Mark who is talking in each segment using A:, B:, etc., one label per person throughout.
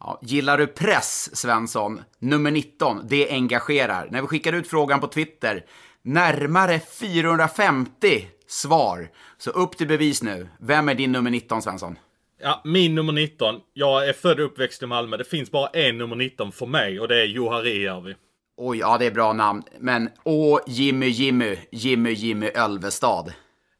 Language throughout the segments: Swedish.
A: Ja, gillar du press, Svensson? Nummer 19, det engagerar. När vi skickar ut frågan på Twitter, närmare 450 svar. Så upp till bevis nu. Vem är din nummer 19, Svensson?
B: Ja, min nummer 19. Jag är född och uppväxt i Malmö. Det finns bara en nummer 19 för mig och det är Juha Rijärvi.
A: Oj, ja det är bra namn. Men åh, Jimmy Jimmy, Jimmy Jimmy Ölvestad.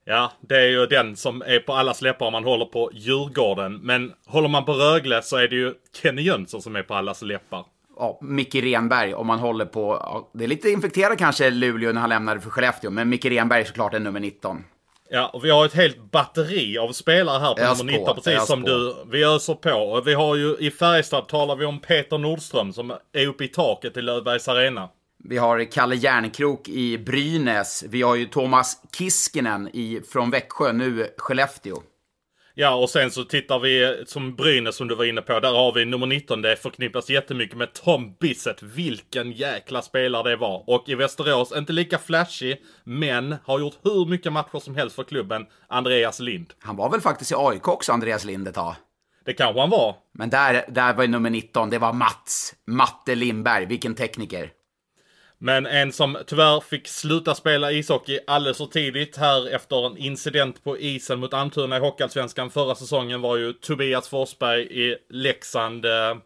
B: Ja, det är ju den som är på allas läppar om man håller på Djurgården. Men håller man på Rögle så är det ju Kenny Jönsson som är på allas läppar.
A: Ja, Micke Renberg, om man håller på... Ja, det är lite infekterat kanske Luleå när han lämnade för Skellefteå, men Micke Renberg är såklart är nummer 19.
B: Ja, och vi har ett helt batteri av spelare här på
A: Ös
B: nummer 19,
A: på,
B: precis som
A: på.
B: du. Vi öser på. Och vi har ju i Färjestad talar vi om Peter Nordström som är uppe i taket i Löfbergs Arena.
A: Vi har Kalle Järnkrok i Brynäs. Vi har ju Thomas Kiskinen i, från Växjö, nu Skellefteå.
B: Ja, och sen så tittar vi som Brynäs som du var inne på. Där har vi nummer 19. Det förknippas jättemycket med Tom Bissett. Vilken jäkla spelare det var. Och i Västerås, inte lika flashig, men har gjort hur mycket matcher som helst för klubben. Andreas Lind.
A: Han var väl faktiskt i AIK också, Andreas Lind ett tag.
B: Det kanske han var.
A: Men där, där var ju nummer 19, det var Mats. Matte Lindberg, vilken tekniker.
B: Men en som tyvärr fick sluta spela ishockey alldeles för tidigt här efter en incident på isen mot Almtuna i Hockeyallsvenskan förra säsongen var ju Tobias Forsberg i Leksand. Eh,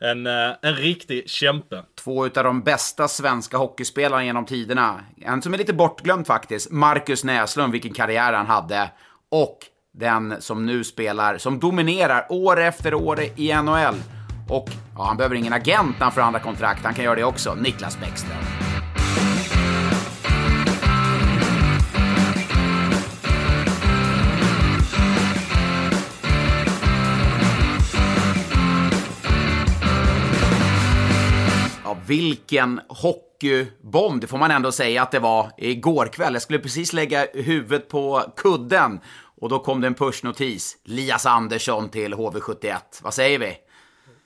B: en, eh, en riktig kämpe.
A: Två utav de bästa svenska hockeyspelarna genom tiderna. En som är lite bortglömd faktiskt, Marcus Näslund, vilken karriär han hade. Och den som nu spelar, som dominerar år efter år i NHL. Och ja, han behöver ingen agent när han förhandlar kontrakt, han kan göra det också. Niklas Bäckström. Ja, vilken hockeybomb, det får man ändå säga att det var igår kväll. Jag skulle precis lägga huvudet på kudden och då kom det en pushnotis. Lias Andersson till HV71. Vad säger vi?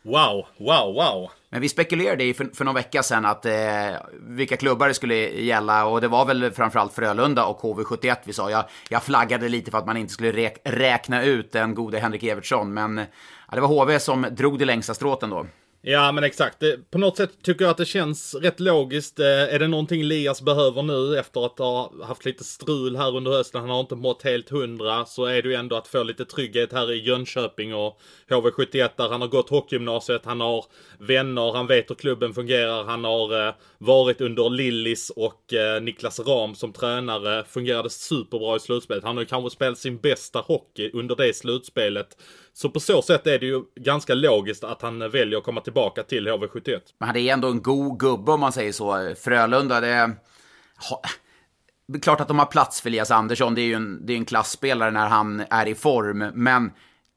B: Wow, wow, wow.
A: Men vi spekulerade i för, för någon vecka sedan att eh, vilka klubbar det skulle gälla och det var väl framförallt Frölunda och HV71 vi sa. Jag, jag flaggade lite för att man inte skulle räk, räkna ut den gode Henrik Evertsson, men ja, det var HV som drog det längsta stråten då.
B: Ja men exakt. Det, på något sätt tycker jag att det känns rätt logiskt. Eh, är det någonting Lias behöver nu efter att ha haft lite strul här under hösten, han har inte mått helt hundra, så är det ju ändå att få lite trygghet här i Jönköping och HV71 där han har gått hockeygymnasiet, han har vänner, han vet hur klubben fungerar, han har eh, varit under Lillis och eh, Niklas Ram som tränare, fungerade superbra i slutspelet. Han har ju kanske spelat sin bästa hockey under det slutspelet. Så på så sätt är det ju ganska logiskt att han väljer att komma tillbaka till HV71.
A: Men han är ändå en god gubbe om man säger så. Frölunda, det är... Ha... Det är klart att de har plats för Elias Andersson. Det är ju en, det är en klassspelare när han är i form. Men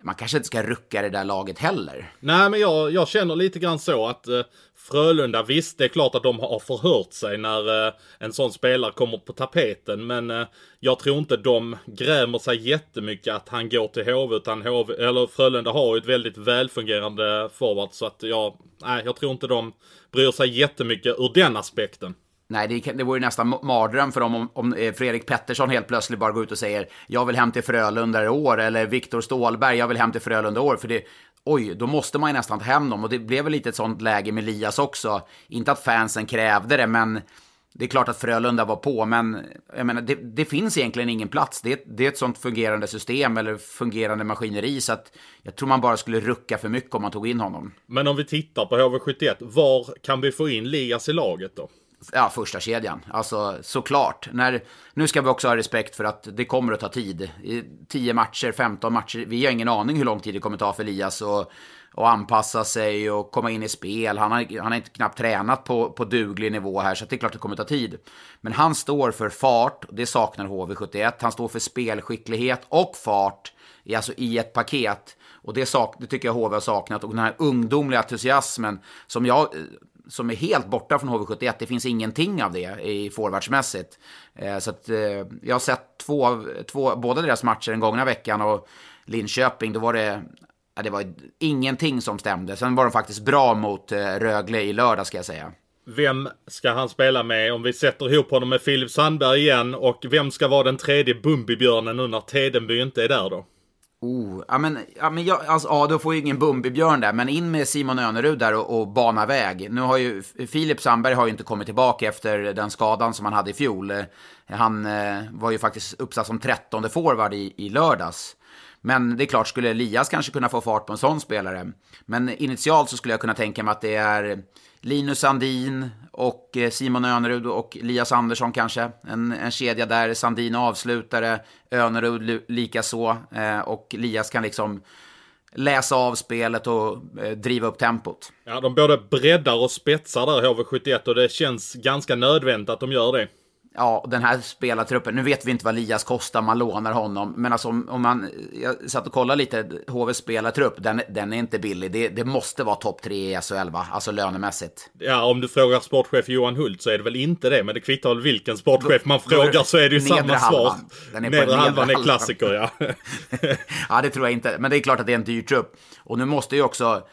A: man kanske inte ska rucka det där laget heller.
B: Nej, men jag, jag känner lite grann så att eh, Frölunda, visst det är klart att de har förhört sig när eh, en sån spelare kommer på tapeten. Men eh, jag tror inte de grämer sig jättemycket att han går till HV. Utan HV, eller Frölunda har ju ett väldigt välfungerande forward. Så att jag, nej, jag tror inte de bryr sig jättemycket ur den aspekten.
A: Nej, det, det vore ju nästan mardröm för dem om, om eh, Fredrik Pettersson helt plötsligt bara går ut och säger jag vill hem till Frölunda i år, eller Viktor Stålberg, jag vill hem till Frölunda i år. För det, oj, då måste man ju nästan ta hem dem. Och det blev väl lite ett sånt läge med Elias också. Inte att fansen krävde det, men det är klart att Frölunda var på, men jag menar, det, det finns egentligen ingen plats. Det, det är ett sånt fungerande system eller fungerande maskineri, så att jag tror man bara skulle rucka för mycket om man tog in honom.
B: Men om vi tittar på HV71, var kan vi få in Lias i laget då?
A: Ja, första kedjan. Alltså såklart. När, nu ska vi också ha respekt för att det kommer att ta tid. 10 matcher, 15 matcher. Vi har ingen aning hur lång tid det kommer ta för Elias och, och anpassa sig och komma in i spel. Han har, han har inte knappt tränat på, på duglig nivå här, så det är klart det kommer ta tid. Men han står för fart, och det saknar HV71. Han står för spelskicklighet och fart, alltså i ett paket. Och det, sak, det tycker jag HV har saknat. Och den här ungdomliga entusiasmen som jag som är helt borta från HV71. Det finns ingenting av det i forwardsmässigt. Eh, så att, eh, jag har sett två, två, båda deras matcher den gångna veckan och Linköping, då var det, ja, det var ingenting som stämde. Sen var de faktiskt bra mot eh, Rögle i lördag ska jag säga.
B: Vem ska han spela med om vi sätter ihop honom med Filip Sandberg igen? Och vem ska vara den tredje Bumbibjörnen nu när Tedenby inte är där då?
A: Oh, ja men, ja, men jag, alltså, ja, då får ju ingen Bumbibjörn där, men in med Simon Önerud där och, och bana väg. Nu har ju Filip Sandberg har ju inte kommit tillbaka efter den skadan som han hade i fjol. Han eh, var ju faktiskt uppsatt som trettonde forward i, i lördags. Men det är klart, skulle Elias kanske kunna få fart på en sån spelare. Men initialt så skulle jag kunna tänka mig att det är Linus Sandin och eh, Simon Önerud och Elias Andersson kanske. En, en kedja där, Sandin avslutare, Önerud likaså. Eh, och Elias kan liksom läsa av spelet och eh, driva upp tempot.
B: Ja, de både breddar och spetsar där HV71 och det känns ganska nödvändigt att de gör det
A: ja, den här spelartruppen, nu vet vi inte vad Lias kostar, man lånar honom, men alltså om, om man, jag satt och kollade lite, HVs spelartrupp, den, den är inte billig, det, det måste vara topp tre i SHL va, alltså lönemässigt.
B: Ja, om du frågar sportchef Johan Hult så är det väl inte det, men det kvittar väl vilken sportchef man då, frågar så är det ju samma halvan. svar. Den är nedre, nedre halvan är klassiker, ja.
A: ja, det tror jag inte, men det är klart att det är en dyr trupp. Och nu måste ju också,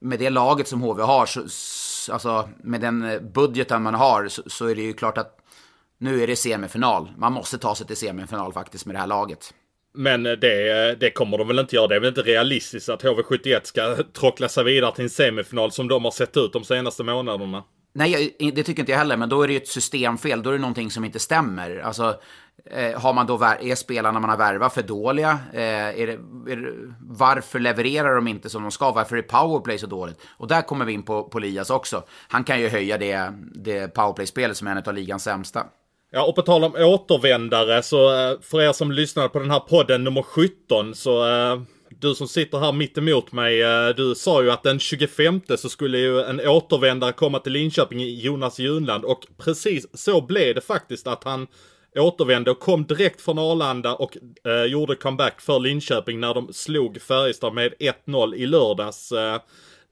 A: med det laget som HV har, så, alltså med den budgeten man har, så, så är det ju klart att nu är det semifinal. Man måste ta sig till semifinal faktiskt med det här laget.
B: Men det, det kommer de väl inte göra. Det är väl inte realistiskt att HV71 ska trockla sig vidare till en semifinal som de har sett ut de senaste månaderna.
A: Nej, det tycker inte jag heller, men då är det ju ett systemfel. Då är det någonting som inte stämmer. Alltså, eh, har man då, är spelarna man har värvat för dåliga? Eh, är det, är det, varför levererar de inte som de ska? Varför är powerplay så dåligt? Och där kommer vi in på, på Lias också. Han kan ju höja det, det powerplay-spelet som är en av ligans sämsta.
B: Ja, och på tal om återvändare så eh, för er som lyssnar på den här podden nummer 17 så eh, du som sitter här mitt emot mig, eh, du sa ju att den 25 så skulle ju en återvändare komma till Linköping i Jonas Junland och precis så blev det faktiskt att han återvände och kom direkt från Arlanda och eh, gjorde comeback för Linköping när de slog Färjestad med 1-0 i lördags. Eh,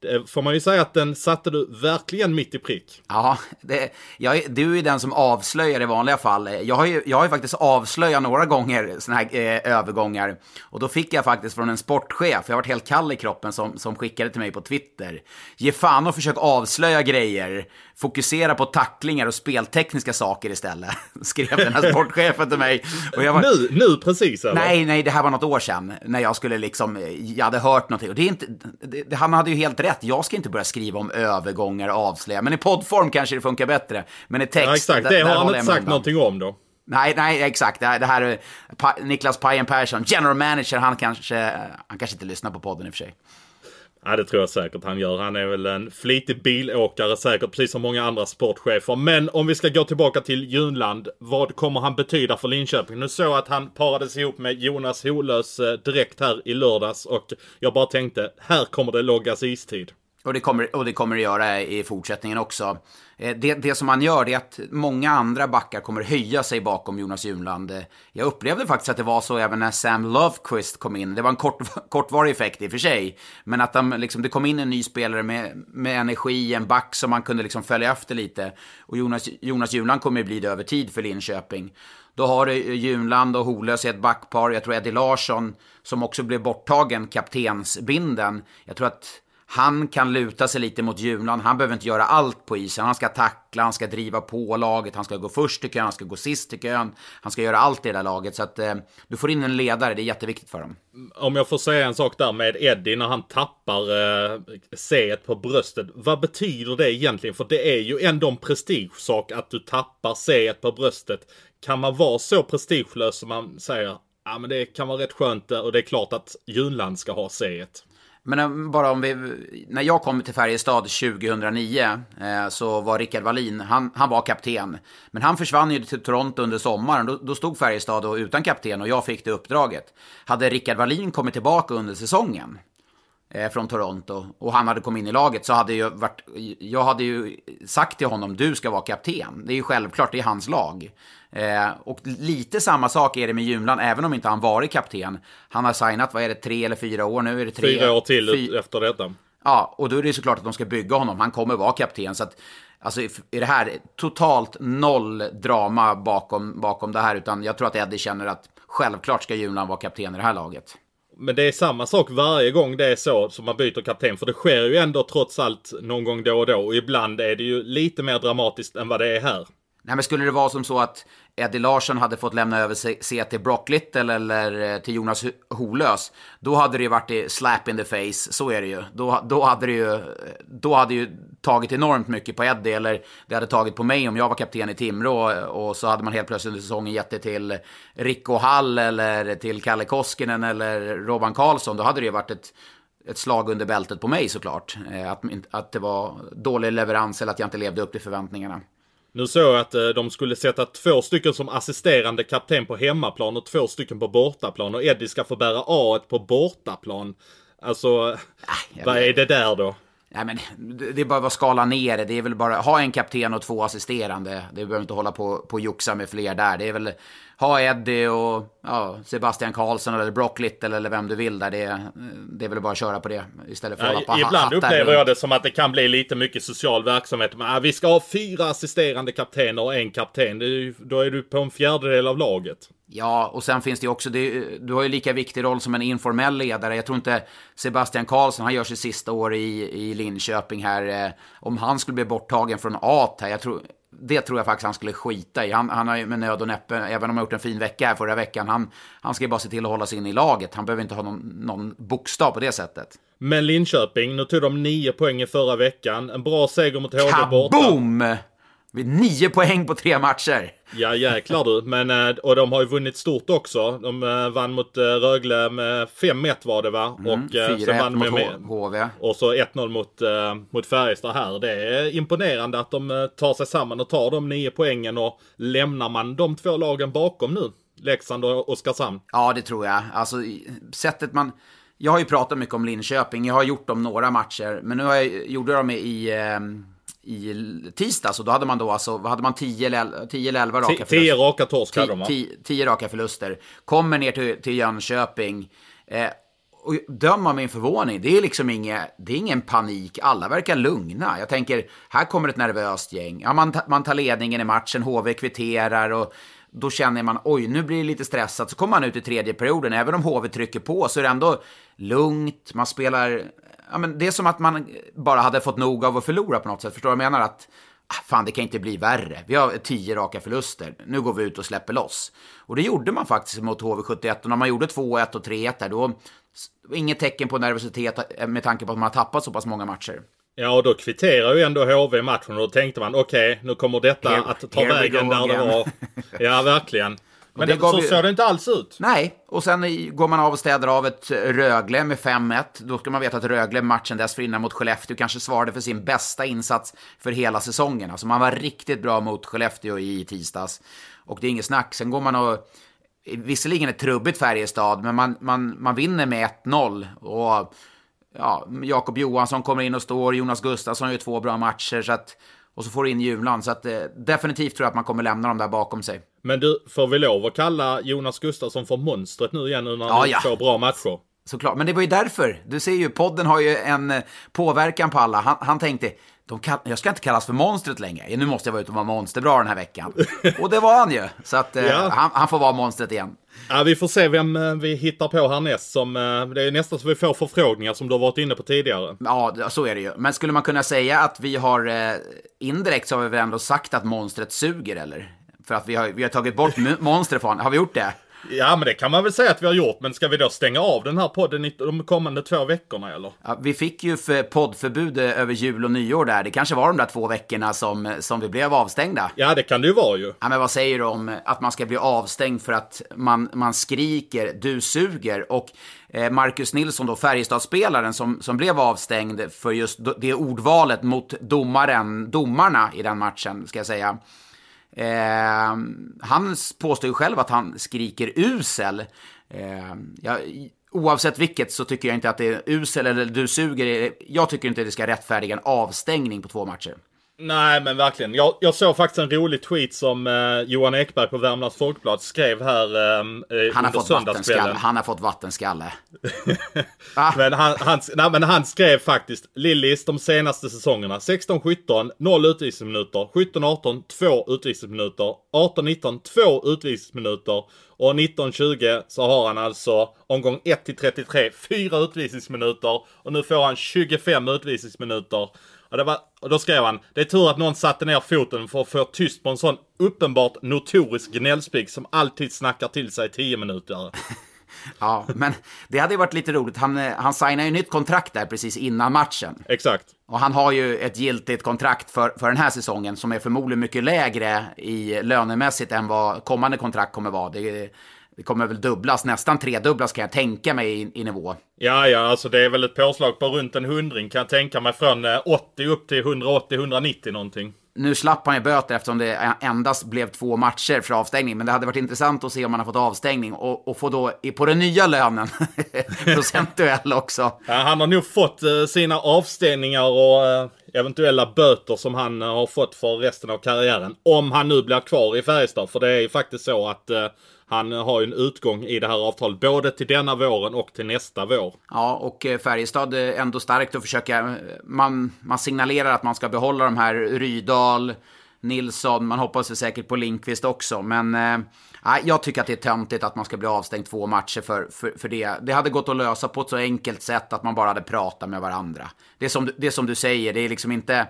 B: Eh, får man ju säga att den satte du verkligen mitt i prick.
A: Ja, det, jag, du är den som avslöjar i vanliga fall. Jag har ju, jag har ju faktiskt avslöjat några gånger sådana här eh, övergångar. Och då fick jag faktiskt från en sportchef, jag har varit helt kall i kroppen, som, som skickade till mig på Twitter. Ge fan och försök avslöja grejer. Fokusera på tacklingar och speltekniska saker istället. Skrev den här sportchefen till mig.
B: Var, nu, nu precis eller?
A: Nej, nej, det här var något år sedan. När jag skulle liksom, jag hade hört någonting. Och det är inte, det, han hade ju helt rätt rätt. Jag ska inte börja skriva om övergångar och avslöja. Men i poddform kanske det funkar bättre. Men i text... Ja,
B: exakt. Det har han inte sagt någonting om då.
A: Nej, nej, exakt. Det här, det här pa, Niklas Pajen Persson, general manager, han kanske, han kanske inte lyssnar på podden i och för sig.
B: Ja, det tror jag säkert han gör. Han är väl en flitig bilåkare säkert, precis som många andra sportchefer. Men om vi ska gå tillbaka till Junland. Vad kommer han betyda för Linköping? Nu såg jag att han parades ihop med Jonas Holös eh, direkt här i lördags och jag bara tänkte, här kommer det loggas istid.
A: Och det, kommer, och det kommer det göra i fortsättningen också. Eh, det, det som man gör är att många andra backar kommer höja sig bakom Jonas Junland. Eh, jag upplevde faktiskt att det var så även när Sam Lovequist kom in. Det var en kort, kortvarig effekt i och för sig. Men att de, liksom, det kom in en ny spelare med, med energi, en back som man kunde liksom följa efter lite. Och Jonas, Jonas Junland kommer ju bli det över tid för Linköping. Då har du Junland och Holös i ett backpar. Jag tror Eddie Larsson, som också blev borttagen, kaptensbinden. Jag tror att han kan luta sig lite mot Julan. Han behöver inte göra allt på isen. Han ska tackla, han ska driva på laget, han ska gå först tycker kön, han ska gå sist tycker kön. Han ska göra allt i det där laget. Så att eh, du får in en ledare, det är jätteviktigt för dem.
B: Om jag får säga en sak där med Eddie när han tappar eh, C på bröstet. Vad betyder det egentligen? För det är ju ändå en prestigesak att du tappar C på bröstet. Kan man vara så prestigelös som man säger? Ja men det kan vara rätt skönt eh, och det är klart att Junland ska ha C.
A: Men eh, bara om vi, när jag kom till Färjestad 2009 eh, så var Rickard Wallin, han, han var kapten. Men han försvann ju till Toronto under sommaren. Då, då stod Färjestad utan kapten och jag fick det uppdraget. Hade Rickard Wallin kommit tillbaka under säsongen från Toronto och han hade kommit in i laget så hade jag varit, jag hade ju sagt till honom, du ska vara kapten. Det är ju självklart, det är hans lag. Eh, och lite samma sak är det med Junland, även om inte han varit kapten. Han har signat, vad är det, tre eller fyra år nu? Är det tre,
B: fyra år till fy... efter detta.
A: Ja, och då är det såklart att de ska bygga honom. Han kommer vara kapten. Så att, alltså, är det här totalt noll drama bakom, bakom det här. Utan jag tror att Eddie känner att självklart ska Julan vara kapten i det här laget.
B: Men det är samma sak varje gång det är så som man byter kapten. För det sker ju ändå trots allt någon gång då och då. Och ibland är det ju lite mer dramatiskt än vad det är här.
A: Nej, men skulle det vara som så att Eddie Larsson hade fått lämna över sig till Brock Little eller eh, till Jonas Holös, då hade det ju varit slap in the face, så är det ju. Då, då hade det ju, då hade ju tagit enormt mycket på Eddie, eller det hade tagit på mig om jag var kapten i Timrå, eh, och så hade man helt plötsligt under säsongen gett det till Rico Hall eller till Kalle Koskinen eller Robban Karlsson, då hade det ju varit ett ett slag under bältet på mig såklart. Eh, att, att det var dålig leverans eller att jag inte levde upp till förväntningarna.
B: Nu såg jag att eh, de skulle sätta två stycken som assisterande kapten på hemmaplan och två stycken på bortaplan. Och Eddie ska få bära A på bortaplan. Alltså, äh, vad är det där då?
A: Nej, men det är bara att skala ner det. Det är väl bara ha en kapten och två assisterande. Det behöver inte hålla på och joxa med fler där. Det är väl ha Eddie och ja, Sebastian Karlsson eller Brock Little eller vem du vill där. Det, det är väl bara att köra på det istället för att hålla på
B: Ibland upplever runt. jag det som att det kan bli lite mycket social verksamhet. Men, vi ska ha fyra assisterande kaptener och en kapten. Då är du på en fjärdedel av laget.
A: Ja, och sen finns det ju också, det, du har ju lika viktig roll som en informell ledare. Jag tror inte Sebastian Karlsson, han gör sitt sista år i, i Linköping här. Eh, om han skulle bli borttagen från AT här, jag tror, det tror jag faktiskt han skulle skita i. Han, han har ju med nöd och näppe, även om han gjort en fin vecka här förra veckan, han, han ska ju bara se till att hålla sig in i laget. Han behöver inte ha någon, någon bokstav på det sättet.
B: Men Linköping, nu tog de nio poäng i förra veckan. En bra seger mot HV borta.
A: Kaboom! Nio poäng på tre matcher.
B: Ja jäklar du. Men, eh, och de har ju vunnit stort också. De eh, vann mot eh, Rögle med 5-1 var det va?
A: Mm, och 4-1 mot med, HV.
B: Och så 1-0 mot, mot Färjestad här. Det är imponerande att de tar sig samman och tar de nio poängen. Och lämnar man de två lagen bakom nu? Leksand och Oskarshamn.
A: Ja det tror jag. Alltså sättet man... Jag har ju pratat mycket om Linköping. Jag har gjort dem några matcher. Men nu har jag, gjorde dem i... Eh i tisdags och då hade man då alltså, vad hade man 10 eller 11 raka förluster?
B: 10 raka torsk hade de va?
A: 10 raka förluster. Kommer ner till, till Jönköping. Eh, och döm av min förvåning, det är liksom inge, det är ingen panik. Alla verkar lugna. Jag tänker, här kommer ett nervöst gäng. Ja, man, man tar ledningen i matchen, HV kvitterar och då känner man, oj, nu blir det lite stressat. Så kommer man ut i tredje perioden, även om HV trycker på så är det ändå lugnt. Man spelar ja, men det är som att man bara hade fått nog av att förlora på något sätt. Förstår du vad jag menar? Att ah, fan, det kan inte bli värre. Vi har tio raka förluster. Nu går vi ut och släpper loss. Och det gjorde man faktiskt mot HV71. Och när man gjorde 2-1 och 3-1 där, då inget tecken på nervositet med tanke på att man har tappat så pass många matcher.
B: Ja, och då kvitterar ju ändå HV matchen och då tänkte man okej, okay, nu kommer detta here, att ta vägen där again. det var. Ja, verkligen. Men det, så vi... såg det inte alls ut.
A: Nej, och sen går man av och städar av ett Rögle med 5-1. Då ska man veta att Rögle matchen dessförinnan mot Skellefteå kanske svarade för sin bästa insats för hela säsongen. Alltså man var riktigt bra mot Skellefteå i tisdags. Och det är inget snack. Sen går man och... Visserligen ett trubbigt Färjestad, men man, man, man vinner med 1-0. Och ja, Jakob Johansson kommer in och står, Jonas Gustafsson gör två bra matcher. Så att, och så får du in Julan. Så att, eh, definitivt tror jag att man kommer lämna dem där bakom sig.
B: Men du, får vi lov att kalla Jonas Gustafsson för monstret nu igen nu när han ja, får bra matcher?
A: Såklart, men det var ju därför. Du ser ju, podden har ju en eh, påverkan på alla. Han, han tänkte, de kan, jag ska inte kallas för monstret längre. Nu måste jag vara ute och vara monsterbra den här veckan. Och det var han ju. Så att eh, ja. han, han, får vara monstret igen.
B: Ja, vi får se vem eh, vi hittar på härnäst. Som, det är nästan så vi får förfrågningar som du har varit inne på tidigare.
A: Ja, så är det ju. Men skulle man kunna säga att vi har indirekt så har vi väl ändå sagt att monstret suger, eller? För att vi har, vi har tagit bort monster från, har vi gjort det?
B: Ja, men det kan man väl säga att vi har gjort. Men ska vi då stänga av den här podden de kommande två veckorna eller?
A: Ja, vi fick ju för poddförbud över jul och nyår där. Det kanske var de där två veckorna som, som vi blev avstängda.
B: Ja, det kan det ju vara ju.
A: Ja, men vad säger du om att man ska bli avstängd för att man, man skriker du suger? Och eh, Marcus Nilsson då, Färjestadspelaren som, som blev avstängd för just det ordvalet mot domaren, domarna i den matchen, ska jag säga. Eh, han påstår ju själv att han skriker usel. Eh, jag, oavsett vilket så tycker jag inte att det är usel eller du suger. Jag tycker inte att det ska rättfärdiga en avstängning på två matcher.
B: Nej men verkligen. Jag, jag såg faktiskt en rolig tweet som eh, Johan Ekberg på Värmlands Folkblad skrev här eh,
A: Han har fått
B: söndagskvällen.
A: Han har fått vattenskalle.
B: Men han, han, nej, men han skrev faktiskt Lillis de senaste säsongerna 16-17 0 utvisningsminuter 17-18 2 utvisningsminuter 18-19 2 utvisningsminuter och 19-20 så har han alltså omgång 1 till 33 4 utvisningsminuter och nu får han 25 utvisningsminuter. Och, det var, och då skrev han, det är tur att någon satte ner foten för att få tyst på en sån uppenbart notorisk gnällspik som alltid snackar till sig 10 minuter.
A: Ja, men det hade ju varit lite roligt. Han, eh, han signade ju nytt kontrakt där precis innan matchen.
B: Exakt.
A: Och han har ju ett giltigt kontrakt för, för den här säsongen som är förmodligen mycket lägre i lönemässigt än vad kommande kontrakt kommer vara. Det, det kommer väl dubblas, nästan tredubblas kan jag tänka mig i, i nivå.
B: Ja, ja, alltså det är väl ett påslag på runt en hundring kan jag tänka mig. Från eh, 80 upp till 180-190 någonting.
A: Nu slapp han ju böter eftersom det endast blev två matcher för avstängning. Men det hade varit intressant att se om han har fått avstängning och, och få då på den nya lönen procentuell också.
B: Ja, han har nog fått eh, sina avstängningar och eh, eventuella böter som han eh, har fått för resten av karriären. Om han nu blir kvar i Färjestad. För det är ju faktiskt så att eh, han eh, har ju en utgång i det här avtalet. Både till denna våren och till nästa vår.
A: Ja, och eh, Färjestad är ändå starkt att försöka... Man, man signalerar att man ska behålla de här Rydal, Nilsson, man hoppas ju säkert på Linkvist också. Men eh, nej, jag tycker att det är töntigt att man ska bli avstängd två matcher för, för, för det. Det hade gått att lösa på ett så enkelt sätt att man bara hade pratat med varandra. Det är som, du- det är som du säger, det är liksom inte...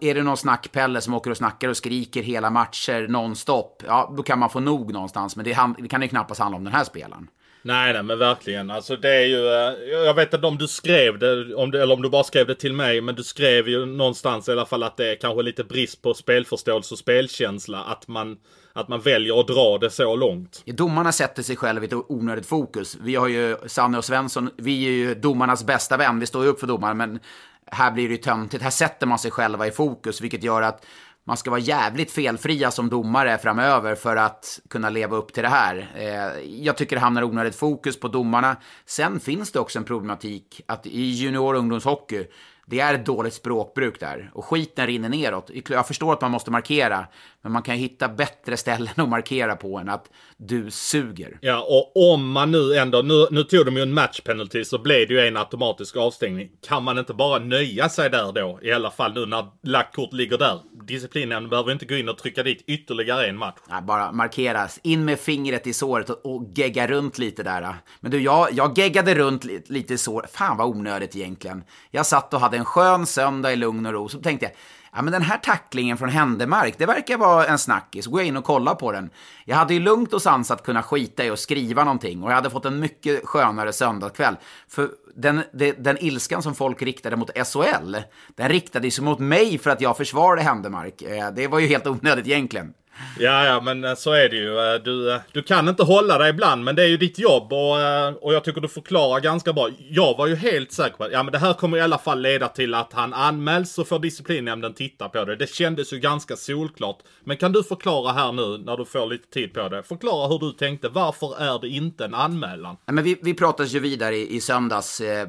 A: Är det någon snackpelle som åker och snackar och skriker hela matcher nonstop, ja då kan man få nog någonstans. Men det, det kan ju knappast handla om den här spelaren.
B: Nej, nej, men verkligen. Alltså det är ju... Eh, jag vet inte om du skrev det, om det, eller om du bara skrev det till mig, men du skrev ju någonstans i alla fall att det är kanske lite brist på spelförståelse och spelkänsla. Att man, att man väljer att dra det så långt.
A: Domarna sätter sig själva i ett onödigt fokus. Vi har ju, Sanne och Svensson, vi är ju domarnas bästa vän. Vi står ju upp för domarna, men här blir det ju töntigt. Här sätter man sig själva i fokus, vilket gör att man ska vara jävligt felfria som domare framöver för att kunna leva upp till det här. Eh, jag tycker det hamnar onödigt fokus på domarna. Sen finns det också en problematik att i junior och ungdomshockey, det är ett dåligt språkbruk där. Och skiten rinner neråt. Jag förstår att man måste markera, men man kan hitta bättre ställen att markera på än att du suger.
B: Ja, och om man nu ändå, nu, nu tog de ju en match penalty så blev det ju en automatisk avstängning. Kan man inte bara nöja sig där då? I alla fall nu när lagt kort ligger där. Disciplinen behöver inte gå in och trycka dit ytterligare en match.
A: Nej, bara markeras. In med fingret i såret och, och gegga runt lite där. Men du, jag, jag geggade runt li, lite i såret. Fan vad onödigt egentligen. Jag satt och hade en skön söndag i lugn och ro. Så tänkte jag, ja men den här tacklingen från Händemark, det verkar vara en snackis. Så går jag in och kollar på den. Jag hade ju lugnt och sansat kunnat skita i och skriva någonting. Och jag hade fått en mycket skönare söndagskväll. För den, den, den ilskan som folk riktade mot SHL, den riktade sig mot mig för att jag försvarade Händemark. Eh, det var ju helt onödigt egentligen.
B: Ja, ja, men eh, så är det ju. Eh, du, eh, du kan inte hålla dig ibland, men det är ju ditt jobb och, och jag tycker du förklarar ganska bra. Jag var ju helt säker på att ja, men det här kommer i alla fall leda till att han anmäls så får disciplinnämnden titta på det. Det kändes ju ganska solklart. Men kan du förklara här nu, när du får lite tid på det, förklara hur du tänkte. Varför är det inte en anmälan?
A: Nej, men vi, vi pratades ju vidare i, i söndags eh,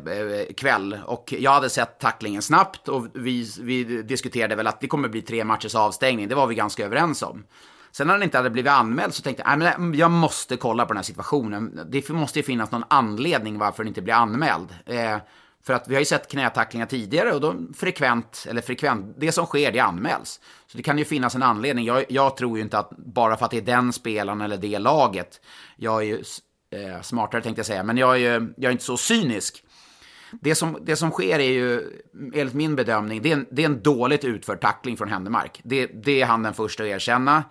A: kväll och jag hade sett tacklingen snabbt och vi, vi diskuterade väl att det kommer bli tre matchers avstängning. Det var vi ganska överens om. Sen när han inte hade blivit anmäld så tänkte jag, men jag måste kolla på den här situationen. Det måste ju finnas någon anledning varför den inte blir anmäld. Eh, för att vi har ju sett knätacklingar tidigare och då frekvent, eller frekvent, det som sker det anmäls. Så det kan ju finnas en anledning. Jag, jag tror ju inte att bara för att det är den spelaren eller det laget, jag är ju eh, smartare tänkte jag säga, men jag är ju jag är inte så cynisk. Det som, det som sker är ju, enligt min bedömning, det är en, det är en dåligt utförd tackling från Händemark. Det, det är han den första att erkänna.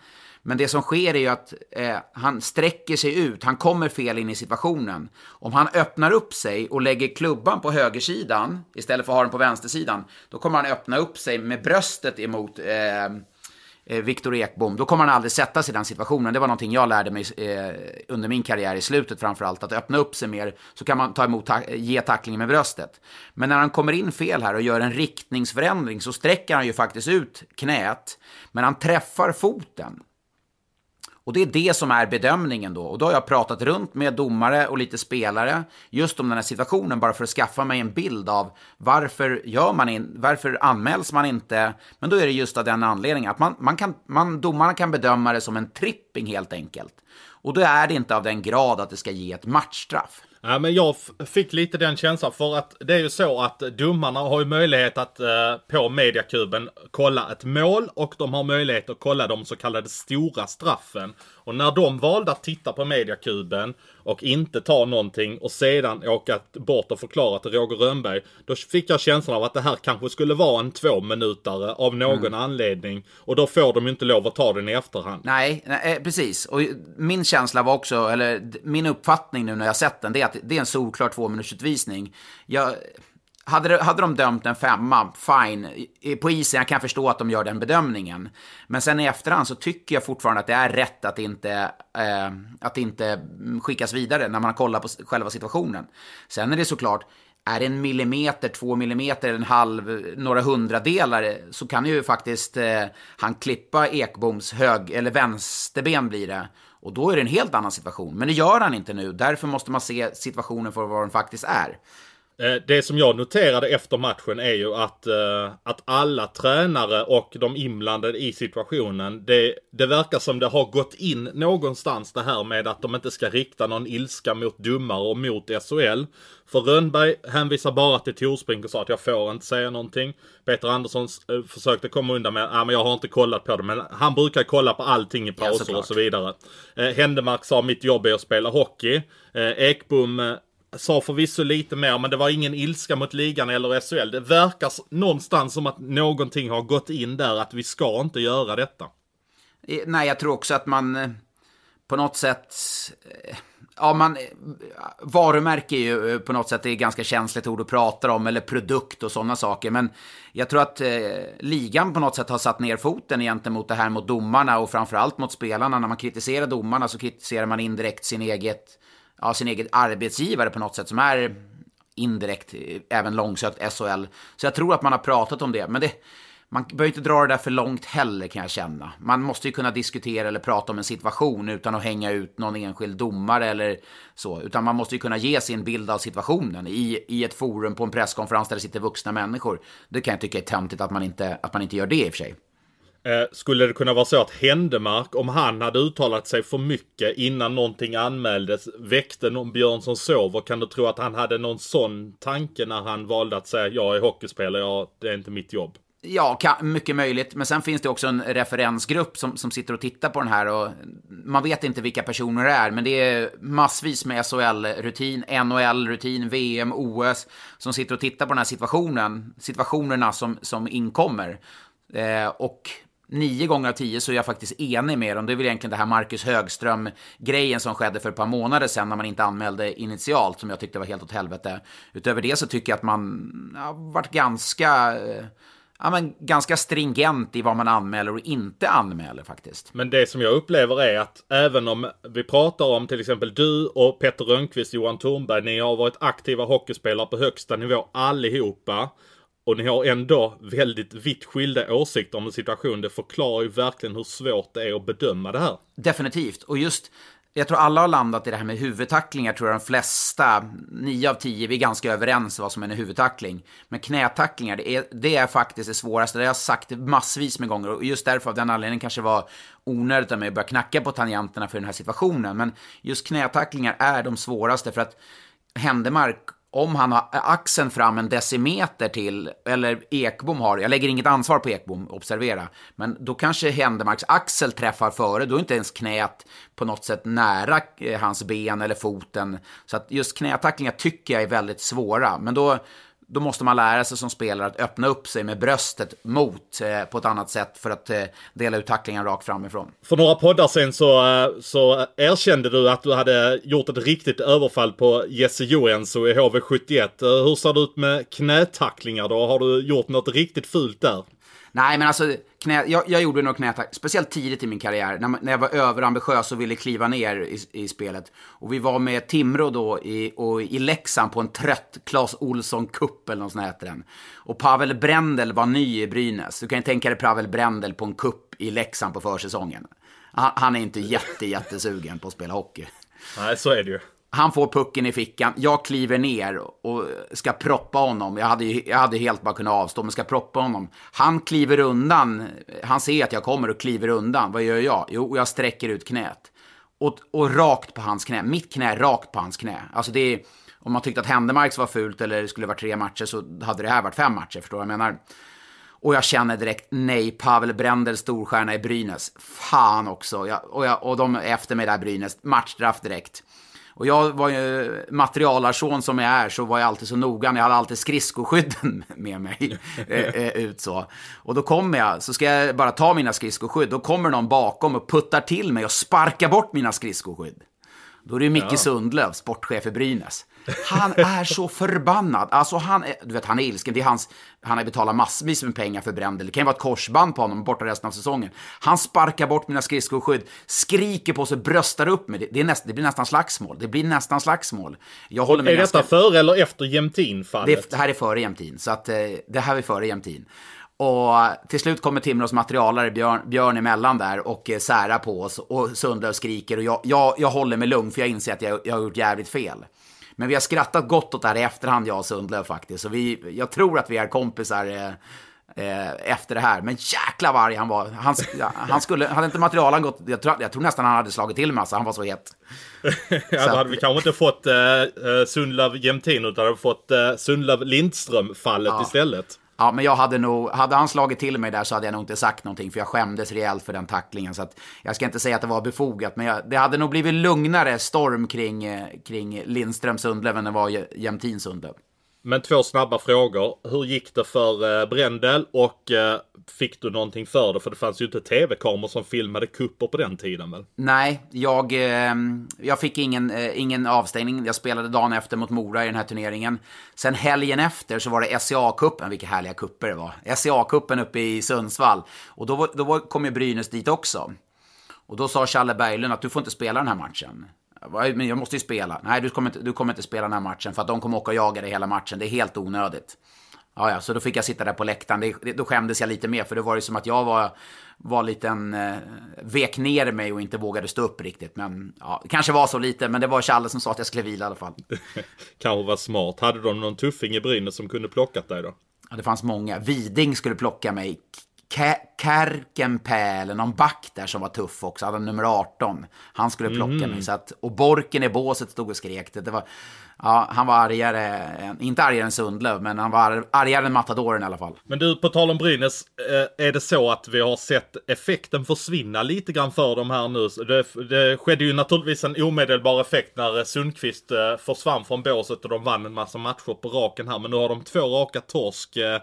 A: Men det som sker är ju att eh, han sträcker sig ut, han kommer fel in i situationen. Om han öppnar upp sig och lägger klubban på högersidan istället för att ha den på vänstersidan, då kommer han öppna upp sig med bröstet emot eh, eh, Viktor Ekbom, då kommer han aldrig sätta sig i den situationen. Det var någonting jag lärde mig eh, under min karriär i slutet framförallt, att öppna upp sig mer så kan man ta emot, ta ge tacklingen med bröstet. Men när han kommer in fel här och gör en riktningsförändring så sträcker han ju faktiskt ut knät, men han träffar foten. Och det är det som är bedömningen då. Och då har jag pratat runt med domare och lite spelare just om den här situationen bara för att skaffa mig en bild av varför, gör man in, varför anmäls man inte? Men då är det just av den anledningen att man, man kan, man, domarna kan bedöma det som en tripping helt enkelt. Och då är det inte av den grad att det ska ge ett matchstraff.
B: Ja, men jag fick lite den känslan för att det är ju så att domarna har ju möjlighet att eh, på mediakuben kolla ett mål och de har möjlighet att kolla de så kallade stora straffen. Och när de valde att titta på mediakuben och inte ta någonting och sedan åka bort och förklara till Roger Rönnberg. Då fick jag känslan av att det här kanske skulle vara en två minutare av någon mm. anledning. Och då får de inte lov att ta den i efterhand.
A: Nej, nej, eh, precis. Och min känsla var också, eller min uppfattning nu när jag sett den, det är att det är en solklar två minuters utvisning. Jag hade, hade de dömt en femma, fine. På isen, jag kan förstå att de gör den bedömningen. Men sen i efterhand så tycker jag fortfarande att det är rätt att inte, eh, att inte skickas vidare när man kollar på själva situationen. Sen är det såklart, är det en millimeter, två millimeter, en halv, några hundradelar så kan ju faktiskt eh, han klippa Ekboms hög, eller vänsterben blir det. Och då är det en helt annan situation. Men det gör han inte nu. Därför måste man se situationen för vad den faktiskt är.
B: Eh, det som jag noterade efter matchen är ju att, uh, att alla tränare och de inblandade i situationen, det, det verkar som det har gått in någonstans det här med att de inte ska rikta någon ilska mot domare och mot SHL. För Rönnberg hänvisar bara till Torsbrink och sa att jag får inte säga någonting. Peter Andersson uh, försökte komma undan med att ah, men jag har inte kollat på det. Men han brukar kolla på allting i pauser ja, och så vidare. Händemark sa mitt jobb är att spela hockey. Ekbom sa förvisso lite mer, men det var ingen ilska mot ligan eller SHL. Det verkar någonstans som att någonting har gått in där, att vi ska inte göra detta.
A: Nej, jag tror också att man eh, på något sätt... Eh, ja, man... Eh, varumärke är ju på något sätt ett ganska känsligt ord att prata om, eller produkt och sådana saker. Men jag tror att eh, ligan på något sätt har satt ner foten gentemot det här mot domarna och framförallt mot spelarna. När man kritiserar domarna så kritiserar man indirekt sin eget ja, sin egen arbetsgivare på något sätt som är indirekt även långsökt SHL. Så jag tror att man har pratat om det. Men det, man behöver inte dra det där för långt heller kan jag känna. Man måste ju kunna diskutera eller prata om en situation utan att hänga ut någon enskild domare eller så. Utan man måste ju kunna ge sin bild av situationen i, i ett forum på en presskonferens där det sitter vuxna människor. Det kan jag tycka är töntigt att man inte, att man inte gör det i och för sig.
B: Eh, skulle det kunna vara så att Händemark, om han hade uttalat sig för mycket innan någonting anmäldes, väckte någon Björn som sover? Kan du tro att han hade någon sån tanke när han valde att säga jag är hockeyspelare, ja, det är inte mitt jobb?
A: Ja, mycket möjligt. Men sen finns det också en referensgrupp som, som sitter och tittar på den här. Och man vet inte vilka personer det är, men det är massvis med SHL-rutin, NHL-rutin, VM, OS som sitter och tittar på den här situationen, situationerna som, som inkommer. Eh, och nio gånger av tio så är jag faktiskt enig med dem. Det är väl egentligen det här Marcus Högström-grejen som skedde för ett par månader sedan när man inte anmälde initialt, som jag tyckte var helt åt helvete. Utöver det så tycker jag att man har varit ganska... Eh, ja, men ganska stringent i vad man anmäler och inte anmäler faktiskt.
B: Men det som jag upplever är att även om vi pratar om till exempel du och Petter Rönnqvist, Johan Thornberg, ni har varit aktiva hockeyspelare på högsta nivå allihopa. Och ni har ändå väldigt vitt skilda åsikter om en situation. Det förklarar ju verkligen hur svårt det är att bedöma det här.
A: Definitivt. Och just, jag tror alla har landat i det här med huvudtacklingar, tror jag de flesta, nio av tio, vi är ganska överens vad som är en huvudtackling. Men knätacklingar, det är, det är faktiskt det svåraste. Det har jag sagt massvis med gånger och just därför av den anledningen kanske var onödigt av mig att börja knacka på tangenterna för den här situationen. Men just knätacklingar är de svåraste för att Händemark om han har axeln fram en decimeter till, eller Ekbom har, jag lägger inget ansvar på Ekbom, observera, men då kanske Händemarks axel träffar före, då är inte ens knät på något sätt nära eh, hans ben eller foten. Så att just knätacklingar tycker jag är väldigt svåra, men då då måste man lära sig som spelare att öppna upp sig med bröstet mot eh, på ett annat sätt för att eh, dela ut tacklingen rakt framifrån.
B: För några poddar sen så, eh, så erkände du att du hade gjort ett riktigt överfall på Jesse Joensuu i HV71. Eh, hur ser det ut med knätacklingar då? Har du gjort något riktigt fult där?
A: Nej, men alltså, knä, jag, jag gjorde nog knätack, speciellt tidigt i min karriär, när, när jag var överambitiös och ville kliva ner i, i spelet. Och vi var med Timrå då i, och i Leksand på en trött Clas Olsson Cup, eller något sånt heter den. Och Pavel Brendel var ny i Brynäs. Du kan ju tänka dig Pavel Brendel på en cup i Leksand på försäsongen. Han, han är inte jätte, jättesugen på att spela hockey.
B: Nej, så är det ju.
A: Han får pucken i fickan, jag kliver ner och ska proppa honom. Jag hade, jag hade helt bara kunnat avstå, men ska proppa honom. Han kliver undan, han ser att jag kommer och kliver undan. Vad gör jag? Jo, jag sträcker ut knät. Och, och rakt på hans knä, mitt knä rakt på hans knä. Alltså det är, om man tyckte att Händemarks var fult eller det skulle vara tre matcher så hade det här varit fem matcher, förstår du vad jag menar? Och jag känner direkt, nej, Pavel Brendel, storstjärna i Brynäs. Fan också. Jag, och, jag, och de är efter mig där, Brynäs. Matchstraff direkt. Och jag var ju materialarson som jag är, så var jag alltid så noggrann. Jag hade alltid skridskoskydden med mig eh, eh, ut så. Och då kommer jag, så ska jag bara ta mina skridskoskydd. Då kommer någon bakom och puttar till mig och sparkar bort mina skridskoskydd. Då är det ju Micke ja. Sundlöv, sportchef i Brynäs. Han är så förbannad. Alltså han är, du vet, han är ilsken. Det är hans, han har betalat massvis med pengar för Brändel. Det kan ju vara ett korsband på honom borta resten av säsongen. Han sparkar bort mina skridskoskydd, skriker på sig, bröstar upp mig. Det, det, är näst, det blir nästan slagsmål. Det blir nästan slagsmål.
B: Jag håller med är ganska... detta före eller efter Jämtin-fallet?
A: Det, det, här är före Jämtin, så att, eh, det här är före Jämtin. Och till slut kommer Timrås materialare Björn, Björn emellan där och eh, särar på oss och Sundlöv skriker och jag, jag, jag håller mig lugn för jag inser att jag, jag har gjort jävligt fel. Men vi har skrattat gott åt det här i efterhand, jag och Sundlöv faktiskt. Så vi, jag tror att vi är kompisar eh, eh, efter det här. Men jäkla vad arg han var. Han, han skulle, hade inte materialen gått, jag tror, jag tror nästan han hade slagit till massa, han var så het.
B: ja, då hade vi kanske inte fått eh, Sundlöv Jämtin, utan hade fått eh, Sundlöv Lindström-fallet ja. istället.
A: Ja, men jag hade nog, hade han slagit till mig där så hade jag nog inte sagt någonting för jag skämdes rejält för den tacklingen. Så att jag ska inte säga att det var befogat, men jag, det hade nog blivit lugnare storm kring, eh, kring Lindström Sundlöv än det var Jämtin Sundlöv.
B: Men två snabba frågor. Hur gick det för eh, Brändel och eh, fick du någonting för det? För det fanns ju inte tv-kameror som filmade kupper på den tiden väl?
A: Nej, jag, eh, jag fick ingen, eh, ingen avstängning. Jag spelade dagen efter mot Mora i den här turneringen. Sen helgen efter så var det SCA-cupen, vilka härliga kupper det var. SCA-cupen uppe i Sundsvall. Och då, då kom ju Brynäs dit också. Och då sa Challe Berglund att du får inte spela den här matchen. Men jag måste ju spela. Nej, du kommer, inte, du kommer inte spela den här matchen för att de kommer åka och jaga dig hela matchen. Det är helt onödigt. Ja, ja, så då fick jag sitta där på läktaren. Det, då skämdes jag lite mer, för det var ju som att jag var, var liten, eh, vek ner mig och inte vågade stå upp riktigt. Men ja, det kanske var så lite, men det var Challe som sa att jag skulle vila i alla fall.
B: kanske var smart. Hade de någon tuffing i Brynäs som kunde plockat dig då?
A: Ja, det fanns många. Viding skulle plocka mig. Kärkenpää eller någon back där som var tuff också, hade nummer 18. Han skulle plocka mm. mig. Så att, och Borken i båset stod och skrek. Det, det var, ja, han var argare, inte argare än Sundlöv, men han var argare än Matadoren i alla fall.
B: Men du, på tal om Brynäs, eh, är det så att vi har sett effekten försvinna lite grann för dem här nu? Det, det skedde ju naturligtvis en omedelbar effekt när Sundqvist eh, försvann från båset och de vann en massa matcher på raken här, men nu har de två raka torsk eh,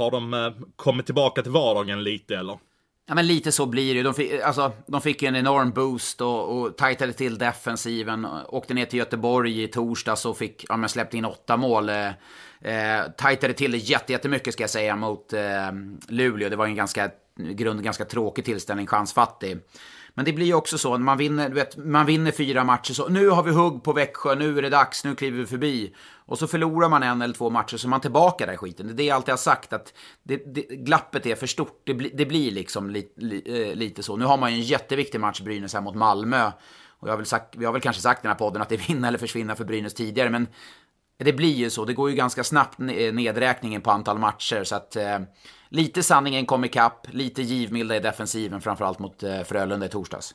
B: har de eh, kommit tillbaka till vardagen lite eller?
A: Ja, men lite så blir det. De fick, alltså, de fick en enorm boost och, och tajtade till defensiven. Åkte ner till Göteborg i torsdags och fick, ja, men släppte in åtta mål. Eh, eh tajtade till det jättemycket ska jag säga mot eh, Luleå. Det var en ganska, grund, ganska tråkig tillställning, chansfattig. Men det blir ju också så, när man vinner, du vet, man vinner fyra matcher, så nu har vi hugg på Växjö, nu är det dags, nu kliver vi förbi. Och så förlorar man en eller två matcher så är man tillbaka där i skiten. Det är det jag alltid har sagt, att det, det, glappet är för stort. Det, bli, det blir liksom li, li, eh, lite så. Nu har man ju en jätteviktig match, Brynäs, här mot Malmö. Och jag har väl sagt, jag har väl kanske sagt i den här podden att det är vinna eller försvinna för Brynäs tidigare, men det blir ju så. Det går ju ganska snabbt nedräkningen på antal matcher, så att eh, lite sanningen kom ikapp, lite givmilda i defensiven, framförallt mot eh, Frölunda i torsdags.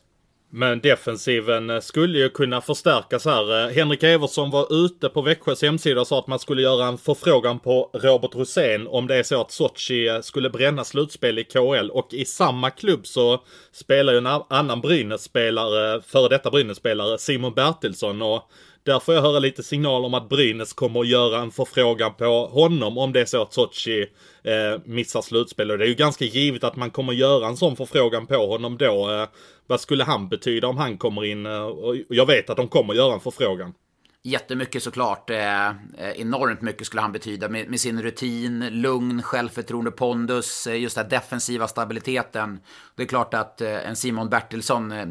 B: Men defensiven eh, skulle ju kunna förstärkas här. Eh, Henrik Evertsson var ute på Växjös hemsida och sa att man skulle göra en förfrågan på Robert Rosén om det är så att Sochi skulle bränna slutspel i KL. Och i samma klubb så spelar ju en annan Brynäs-spelare, före detta Brynäs-spelare, Simon Bertilsson. Och där får jag höra lite signaler om att Brynäs kommer att göra en förfrågan på honom om det är så att Sochi eh, missar slutspel. Och det är ju ganska givet att man kommer att göra en sån förfrågan på honom då. Eh, vad skulle han betyda om han kommer in? Eh, och jag vet att de kommer att göra en förfrågan.
A: Jättemycket såklart. Eh, enormt mycket skulle han betyda med, med, sin rutin, lugn, självförtroende, pondus, eh, just den defensiva stabiliteten. Det är klart att eh, en Simon Bertilsson, eh,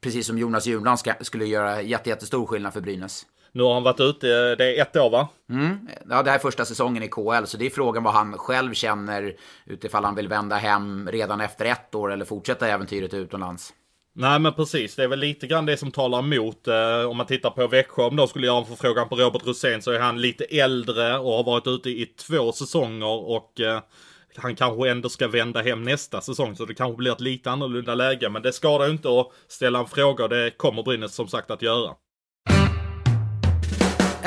A: precis som Jonas Junland, skulle göra jätte, jättestor skillnad för Brynäs.
B: Nu har han varit ute, det är ett år va?
A: Mm. Ja, det här är första säsongen i KL, så det är frågan vad han själv känner utifall han vill vända hem redan efter ett år eller fortsätta äventyret utomlands.
B: Nej men precis, det är väl lite grann det som talar emot. Eh, om man tittar på Växjö, om de skulle göra en förfrågan på Robert Rosén så är han lite äldre och har varit ute i två säsonger och eh, han kanske ändå ska vända hem nästa säsong så det kanske blir ett lite annorlunda läge. Men det skadar ju inte att ställa en fråga och det kommer Brynäs som sagt att göra.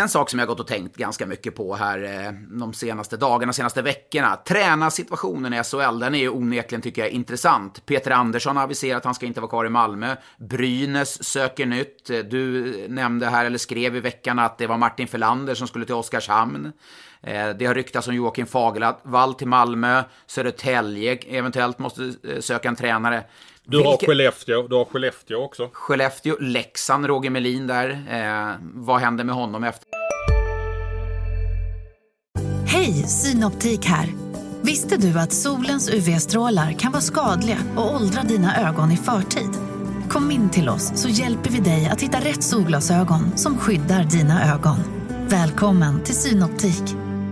A: En sak som jag gått och tänkt ganska mycket på här eh, de senaste dagarna, senaste veckorna. Tränarsituationen i SHL, den är ju onekligen, tycker jag, intressant. Peter Andersson har aviserat att han ska inte vara kvar i Malmö. Brynäs söker nytt. Eh, du nämnde här, eller skrev i veckan, att det var Martin Felander som skulle till Oskarshamn. Eh, det har ryktats om Joakim Fagervall till Malmö. Södertälje eventuellt måste söka en tränare.
B: Du har Vilke... Skellefteå, du har Skellefteå också.
A: Skellefteå, Leksand, Roger Melin där. Eh, vad händer med honom efter?
C: Hej, Synoptik här. Visste du att solens UV-strålar kan vara skadliga och åldra dina ögon i förtid? Kom in till oss så hjälper vi dig att hitta rätt solglasögon som skyddar dina ögon. Välkommen till Synoptik.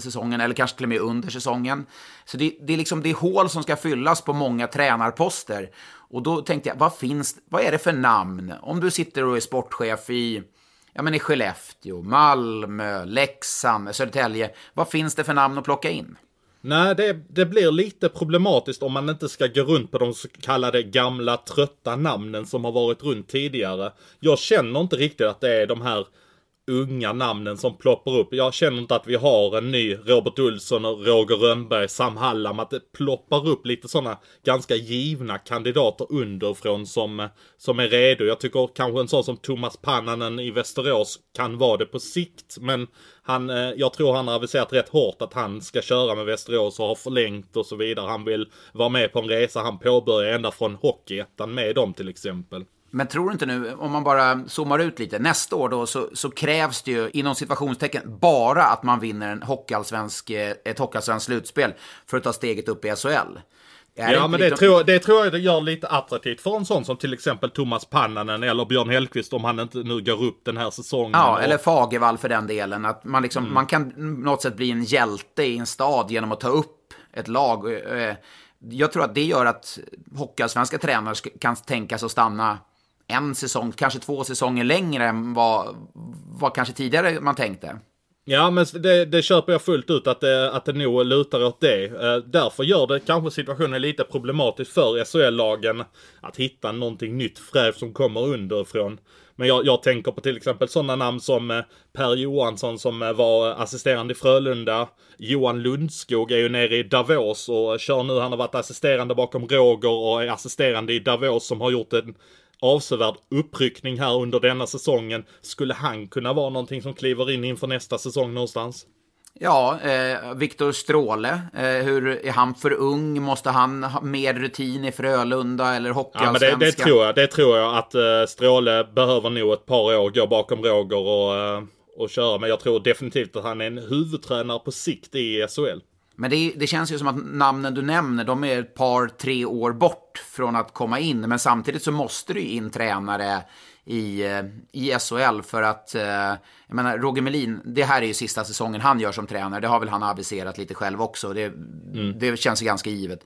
A: säsongen, eller kanske till och med under säsongen. Så det, det, är liksom det är hål som ska fyllas på många tränarposter. Och då tänkte jag, vad finns, vad är det för namn? Om du sitter och är sportchef i, ja men i Skellefteå, Malmö, Leksand, Södertälje, vad finns det för namn att plocka in?
B: Nej, det, det, blir lite problematiskt om man inte ska gå runt på de så kallade gamla trötta namnen som har varit runt tidigare. Jag känner inte riktigt att det är de här unga namnen som ploppar upp. Jag känner inte att vi har en ny Robert Olsson och Roger Rönnberg, Sam Hallam, att det ploppar upp lite sådana ganska givna kandidater underifrån som, som är redo. Jag tycker kanske en sån som Thomas Pannanen i Västerås kan vara det på sikt, men han, eh, jag tror han har aviserat rätt hårt att han ska köra med Västerås och har förlängt och så vidare. Han vill vara med på en resa han påbörjar ända från Hockeyettan med dem till exempel.
A: Men tror du inte nu, om man bara zoomar ut lite, nästa år då så, så krävs det ju inom situationstecken bara att man vinner en hockeyallsvensk, eh, ett hockeyallsvenskt slutspel för att ta steget upp i SHL.
B: Är ja, men det, lite... tror, det tror jag det gör lite attraktivt för en sån som till exempel Thomas Pannanen eller Björn Hellkvist om han inte nu går upp den här säsongen.
A: Ja, och... eller Fagervall för den delen. Att man, liksom, mm. man kan något sätt bli en hjälte i en stad genom att ta upp ett lag. Eh, jag tror att det gör att hockeyallsvenska tränare kan tänka sig att stanna en säsong, kanske två säsonger längre än vad, vad kanske tidigare man tänkte.
B: Ja, men det, det köper jag fullt ut att det, att det nog lutar åt det. Eh, därför gör det kanske situationen lite problematisk för SHL-lagen att hitta någonting nytt fräscht som kommer underifrån. Men jag, jag, tänker på till exempel sådana namn som eh, Per Johansson som eh, var assisterande i Frölunda. Johan Lundskog är ju nere i Davos och kör nu. Han har varit assisterande bakom Roger och är assisterande i Davos som har gjort en avsevärd uppryckning här under denna säsongen. Skulle han kunna vara någonting som kliver in inför nästa säsong någonstans?
A: Ja, eh, Viktor Stråle, eh, hur är han för ung? Måste han ha mer rutin i Frölunda eller Hockeyallsvenskan?
B: Ja, men det, det, tror jag. Det tror jag att eh, Stråle behöver nog ett par år gå bakom Roger och, eh, och köra. Men jag tror definitivt att han är en huvudtränare på sikt i SHL.
A: Men det, det, känns ju som att namnen du nämner, de är ett par, tre år bort från att komma in. Men samtidigt så måste du in tränare i, eh, i SHL för att, eh, jag menar, Roger Melin, det här är ju sista säsongen han gör som tränare. Det har väl han aviserat lite själv också. Det, mm. det känns ju ganska givet.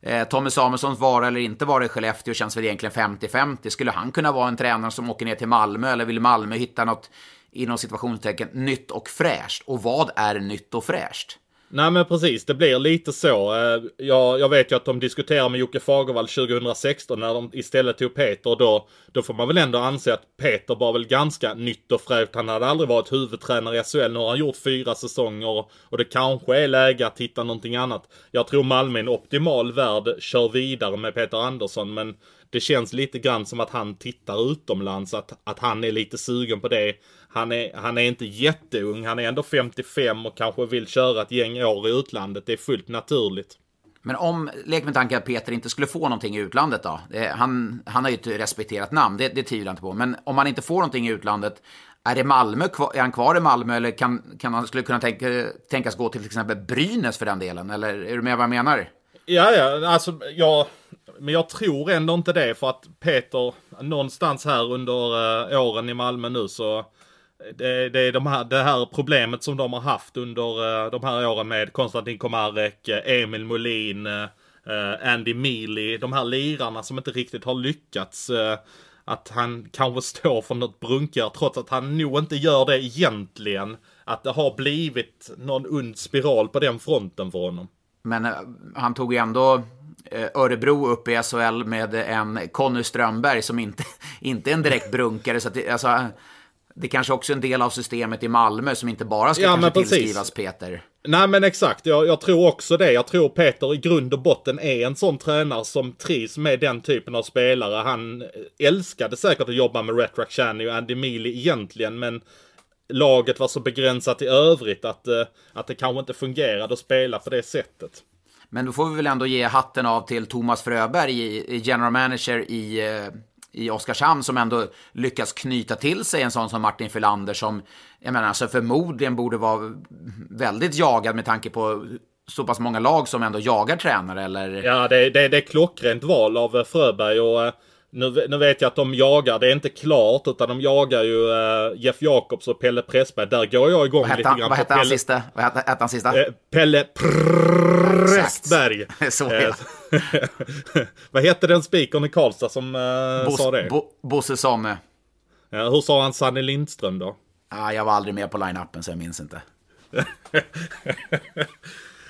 A: Eh, Tommy Samuelssons vara eller inte vara i Skellefteå känns väl egentligen 50-50. Skulle han kunna vara en tränare som åker ner till Malmö eller vill Malmö hitta något, inom situationstecken, nytt och fräscht? Och vad är nytt och fräscht?
B: Nej men precis, det blir lite så. Eh, jag, jag vet ju att de diskuterar med Jocke Fagervall 2016 när de istället tog Peter. Då, då får man väl ändå anse att Peter var väl ganska nytt och fräscht. Han hade aldrig varit huvudtränare i SHL. Nu har han gjort fyra säsonger och det kanske är läge att hitta någonting annat. Jag tror Malmö i en optimal värld, kör vidare med Peter Andersson. Men det känns lite grann som att han tittar utomlands, att, att han är lite sugen på det. Han är, han är inte jätteung, han är ändå 55 och kanske vill köra ett gäng år i utlandet. Det är fullt naturligt.
A: Men om, lek med tanken att Peter inte skulle få någonting i utlandet då? Han, han har ju ett respekterat namn, det, det tvivlar jag inte på. Men om han inte får någonting i utlandet, är det Malmö, är han kvar i Malmö eller kan, kan han skulle kunna tänka, tänkas gå till till exempel Brynäs för den delen? Eller är du med vad jag menar?
B: Ja, ja, alltså jag, men jag tror ändå inte det för att Peter, någonstans här under uh, åren i Malmö nu så det, det är de här, det här problemet som de har haft under uh, de här åren med Konstantin Komarek, Emil Molin, eh, Andy Mealy, de här lirarna som inte riktigt har lyckats. att han kanske står för något brunkigare trots att han nog inte gör det egentligen. Att det har blivit någon ond spiral på den fronten för honom.
A: Men han tog ju ändå Örebro upp i SHL med en Conny Strömberg som inte, inte är en direkt brunkare. Så det, alltså, det kanske också är en del av systemet i Malmö som inte bara ska ja, tillskrivas Peter.
B: Nej men exakt, jag, jag, tror också det. Jag tror Peter i grund och botten är en sån tränare som trivs med den typen av spelare. Han älskade säkert att jobba med Retrack Channy och Andy Mealy egentligen, men laget var så begränsat i övrigt att, eh, att det kanske inte fungerade att spela på det sättet.
A: Men då får vi väl ändå ge hatten av till Thomas Fröberg, general manager i, eh, i Oskarshamn, som ändå lyckas knyta till sig en sån som Martin Filander som, jag menar, alltså förmodligen borde vara väldigt jagad med tanke på så pass många lag som ändå jagar tränare, eller?
B: Ja, det, det, det är klockrent val av Fröberg och eh, nu, nu, vet jag att de jagar, det är inte klart, utan de jagar ju uh, Jeff Jakobs och Pelle Pressberg. Där går jag igång
A: lite
B: grann.
A: Vad hette han sista? Vad hette han sista?
B: Pelle Pressberg.
A: Så uh,
B: Vad hette den spikern i Karlstad som uh, sa det?
A: Bo, Bosse Same.
B: Ja, hur sa han Sanne Lindström då?
A: Ah, jag var aldrig med på line-upen så jag minns inte.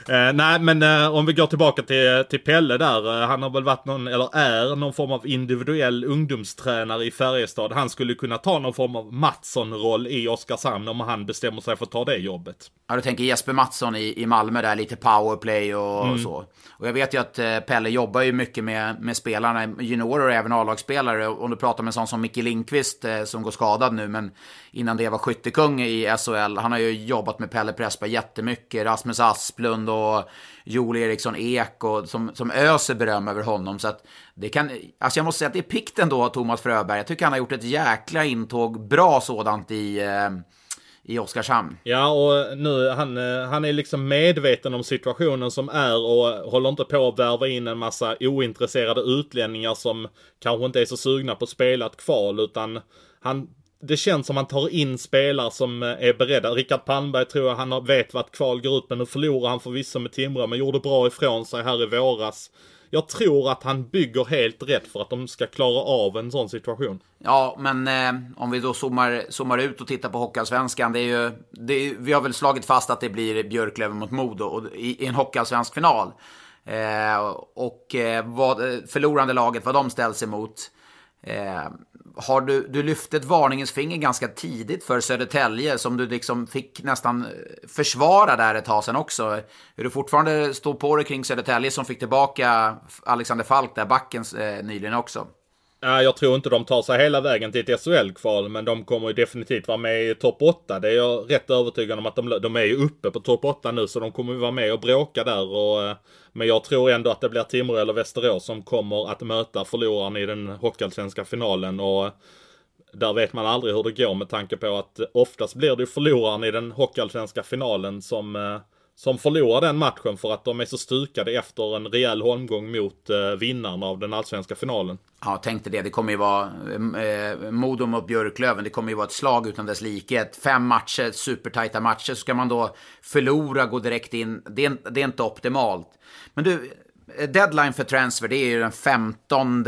B: Eh, nej, men eh, om vi går tillbaka till, till Pelle där. Eh, han har väl varit någon, eller är någon form av individuell ungdomstränare i Färjestad. Han skulle kunna ta någon form av Mattsson-roll i Oskarshamn om han bestämmer sig för att ta det jobbet.
A: Ja, du tänker Jesper Mattsson i, i Malmö där, lite powerplay och, mm. och så. Och jag vet ju att eh, Pelle jobbar ju mycket med, med spelarna, juniorer och även A-lagsspelare. Om du pratar med en sån som Micke Lindqvist eh, som går skadad nu, men innan det var skyttekung i SHL. Han har ju jobbat med Pelle Pressberg jättemycket. Rasmus Asplund och och Joel Eriksson Ek och, som, som öser beröm över honom. Så att det kan, alltså jag måste säga att det är pikt ändå, Thomas Fröberg. Jag tycker han har gjort ett jäkla intåg, bra sådant i... Eh, i Oskarshamn.
B: Ja, och nu han, eh, han är liksom medveten om situationen som är och håller inte på att värva in en massa ointresserade utlänningar som kanske inte är så sugna på att spela ett kval, utan han det känns som att han tar in spelare som eh, är beredda. Rickard Palmberg tror jag han vet vart kval går ut, men nu förlorar han förvisso med Timrå, men gjorde bra ifrån sig här i våras. Jag tror att han bygger helt rätt för att de ska klara av en sån situation.
A: Ja, men eh, om vi då zoomar, zoomar ut och tittar på Hockeyallsvenskan. Det är ju, det är, vi har väl slagit fast att det blir Björklöven mot Modo och, i, i en Hockeyallsvensk final. Eh, och eh, vad, eh, förlorande laget, vad de ställs emot. Eh, har du, du lyfte ett varningens finger ganska tidigt för Södertälje som du liksom fick nästan eh, försvara där ett tag sedan också. Är du fortfarande står på dig kring Södertälje som fick tillbaka Alexander Falk där, backen eh, nyligen också?
B: Jag tror inte de tar sig hela vägen till ett SHL-kval, men de kommer ju definitivt vara med i topp 8. Det är jag rätt övertygad om att de, de är ju uppe på topp 8 nu, så de kommer ju vara med och bråka där. Och, eh, men jag tror ändå att det blir Timrå eller Västerås som kommer att möta förloraren i den hockeyallsvenska finalen. Och eh, där vet man aldrig hur det går med tanke på att oftast blir det ju förloraren i den hockeyallsvenska finalen som eh, som förlorar den matchen för att de är så stukade efter en rejäl holmgång mot vinnaren av den allsvenska finalen.
A: Ja, tänkte det. Det kommer ju vara eh, Modo mot Björklöven. Det kommer ju vara ett slag utan dess like. Fem matcher, supertajta matcher. Så ska man då förlora, gå direkt in. Det är, det är inte optimalt. Men du, deadline för transfer, det är ju den 15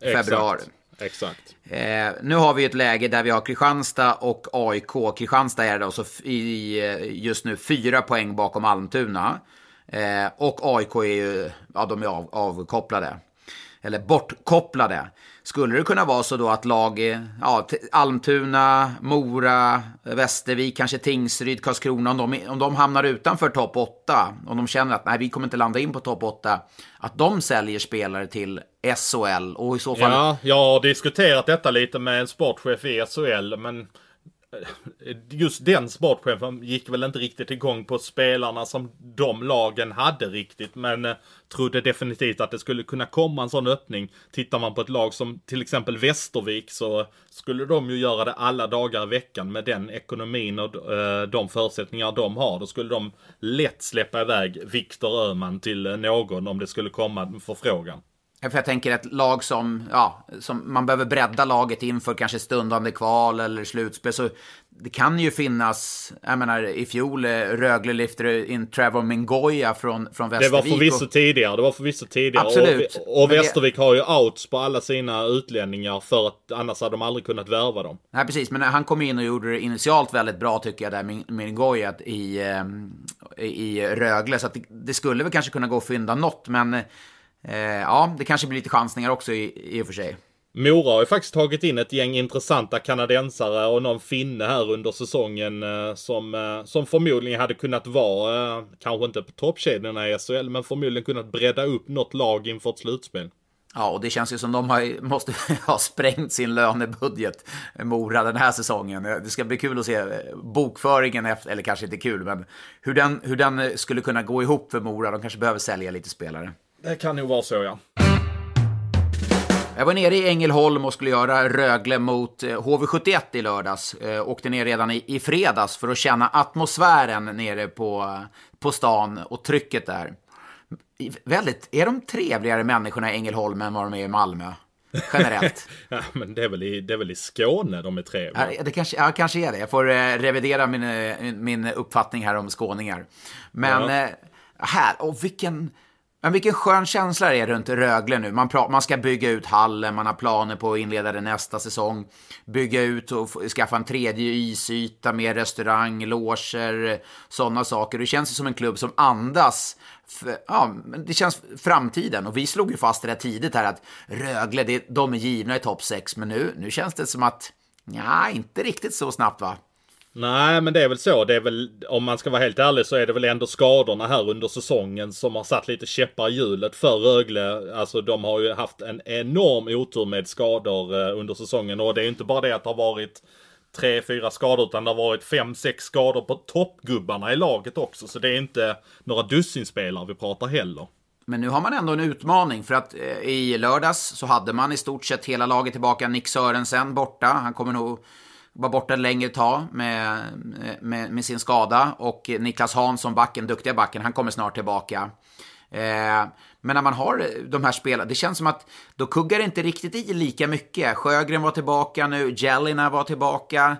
A: februari.
B: Exakt.
A: Eh, nu har vi ett läge där vi har Kristianstad och AIK. Kristianstad är då så i, just nu fyra poäng bakom Almtuna. Eh, och AIK är ju, ja de är av, avkopplade. Eller bortkopplade. Skulle det kunna vara så då att lag, ja, Almtuna, Mora, Västervik, kanske Tingsryd, Karlskrona, om de, om de hamnar utanför topp 8, om de känner att nej, vi kommer inte landa in på topp 8, att de säljer spelare till SHL och i så fall...
B: Ja, jag har diskuterat detta lite med en sportchef i SHL, men Eh, just den sportchefen gick väl inte riktigt igång på spelarna som de lagen hade riktigt. Men eh, trodde definitivt att det skulle kunna komma en sån öppning. Tittar man på ett lag som till exempel Västervik så skulle de ju göra det alla dagar i veckan med den ekonomin och eh, de förutsättningar de har. Då skulle de lätt släppa iväg Viktor Öhman till någon om det skulle komma en förfrågan.
A: För jag tänker ett lag som, ja, som man behöver bredda laget inför kanske stundande kval eller slutspel. Så det kan ju finnas, jag menar i fjol eh, Rögle lyfte in Trevor Mingoya från, från Västervik.
B: Det var förvisso och... tidigare, det var förvisso tidigare.
A: Absolut.
B: Och, och Västervik det... har ju outs på alla sina utlänningar för att annars hade de aldrig kunnat värva dem.
A: Nej precis, men han kom in och gjorde det initialt väldigt bra tycker jag där, Mingoya i, ehm, i Rögle. Så det, det skulle väl kanske kunna gå att fynda något, men Eh, ja, det kanske blir lite chansningar också i, i och för sig.
B: Mora har ju faktiskt tagit in ett gäng intressanta kanadensare och någon finne här under säsongen eh, som, eh, som förmodligen hade kunnat vara, kanske inte på toppkedjorna i SHL, men förmodligen kunnat bredda upp något lag inför ett slutspel.
A: Ja, och det känns ju som de har, måste ha sprängt sin lönebudget, Mora, den här säsongen. Det ska bli kul att se bokföringen, efter, eller kanske inte kul, men hur den, hur den skulle kunna gå ihop för Mora. De kanske behöver sälja lite spelare.
B: Det kan nog vara så, ja.
A: Jag var nere i Ängelholm och skulle göra Rögle mot HV71 eh, i lördags. Eh, åkte ner redan i, i fredags för att känna atmosfären nere på, på stan och trycket där. Väldigt, är de trevligare människorna i Ängelholm än vad de är i Malmö? Generellt.
B: ja, men det är, väl i, det är väl i Skåne de är trevliga?
A: Ja, det kanske, ja, kanske är det. Jag får eh, revidera min, min uppfattning här om skåningar. Men ja. eh, här, och vilken men vilken skön känsla det är runt Rögle nu. Man, man ska bygga ut hallen, man har planer på att inleda det nästa säsong. Bygga ut och skaffa en tredje isyta, mer restaurang, loger, sådana saker. Det känns som en klubb som andas ja, det känns framtiden. Och vi slog ju fast det där tidigt här att Rögle, det, de är givna i topp 6. Men nu, nu känns det som att, ja, inte riktigt så snabbt va?
B: Nej, men det är väl så. Det är väl, om man ska vara helt ärlig så är det väl ändå skadorna här under säsongen som har satt lite käppar i hjulet för Rögle. Alltså de har ju haft en enorm otur med skador eh, under säsongen och det är ju inte bara det att det har varit tre, fyra skador utan det har varit fem, sex skador på toppgubbarna i laget också. Så det är inte några dussinspelare vi pratar heller.
A: Men nu har man ändå en utmaning för att eh, i lördags så hade man i stort sett hela laget tillbaka. Nick Sörensen borta. Han kommer nog var borta ett längre tag med, med, med, sin skada. Och Niklas Hansson, backen, duktiga backen, han kommer snart tillbaka. Eh, men när man har de här spelarna, det känns som att då kuggar det inte riktigt i lika mycket. Sjögren var tillbaka nu, Jellina var tillbaka.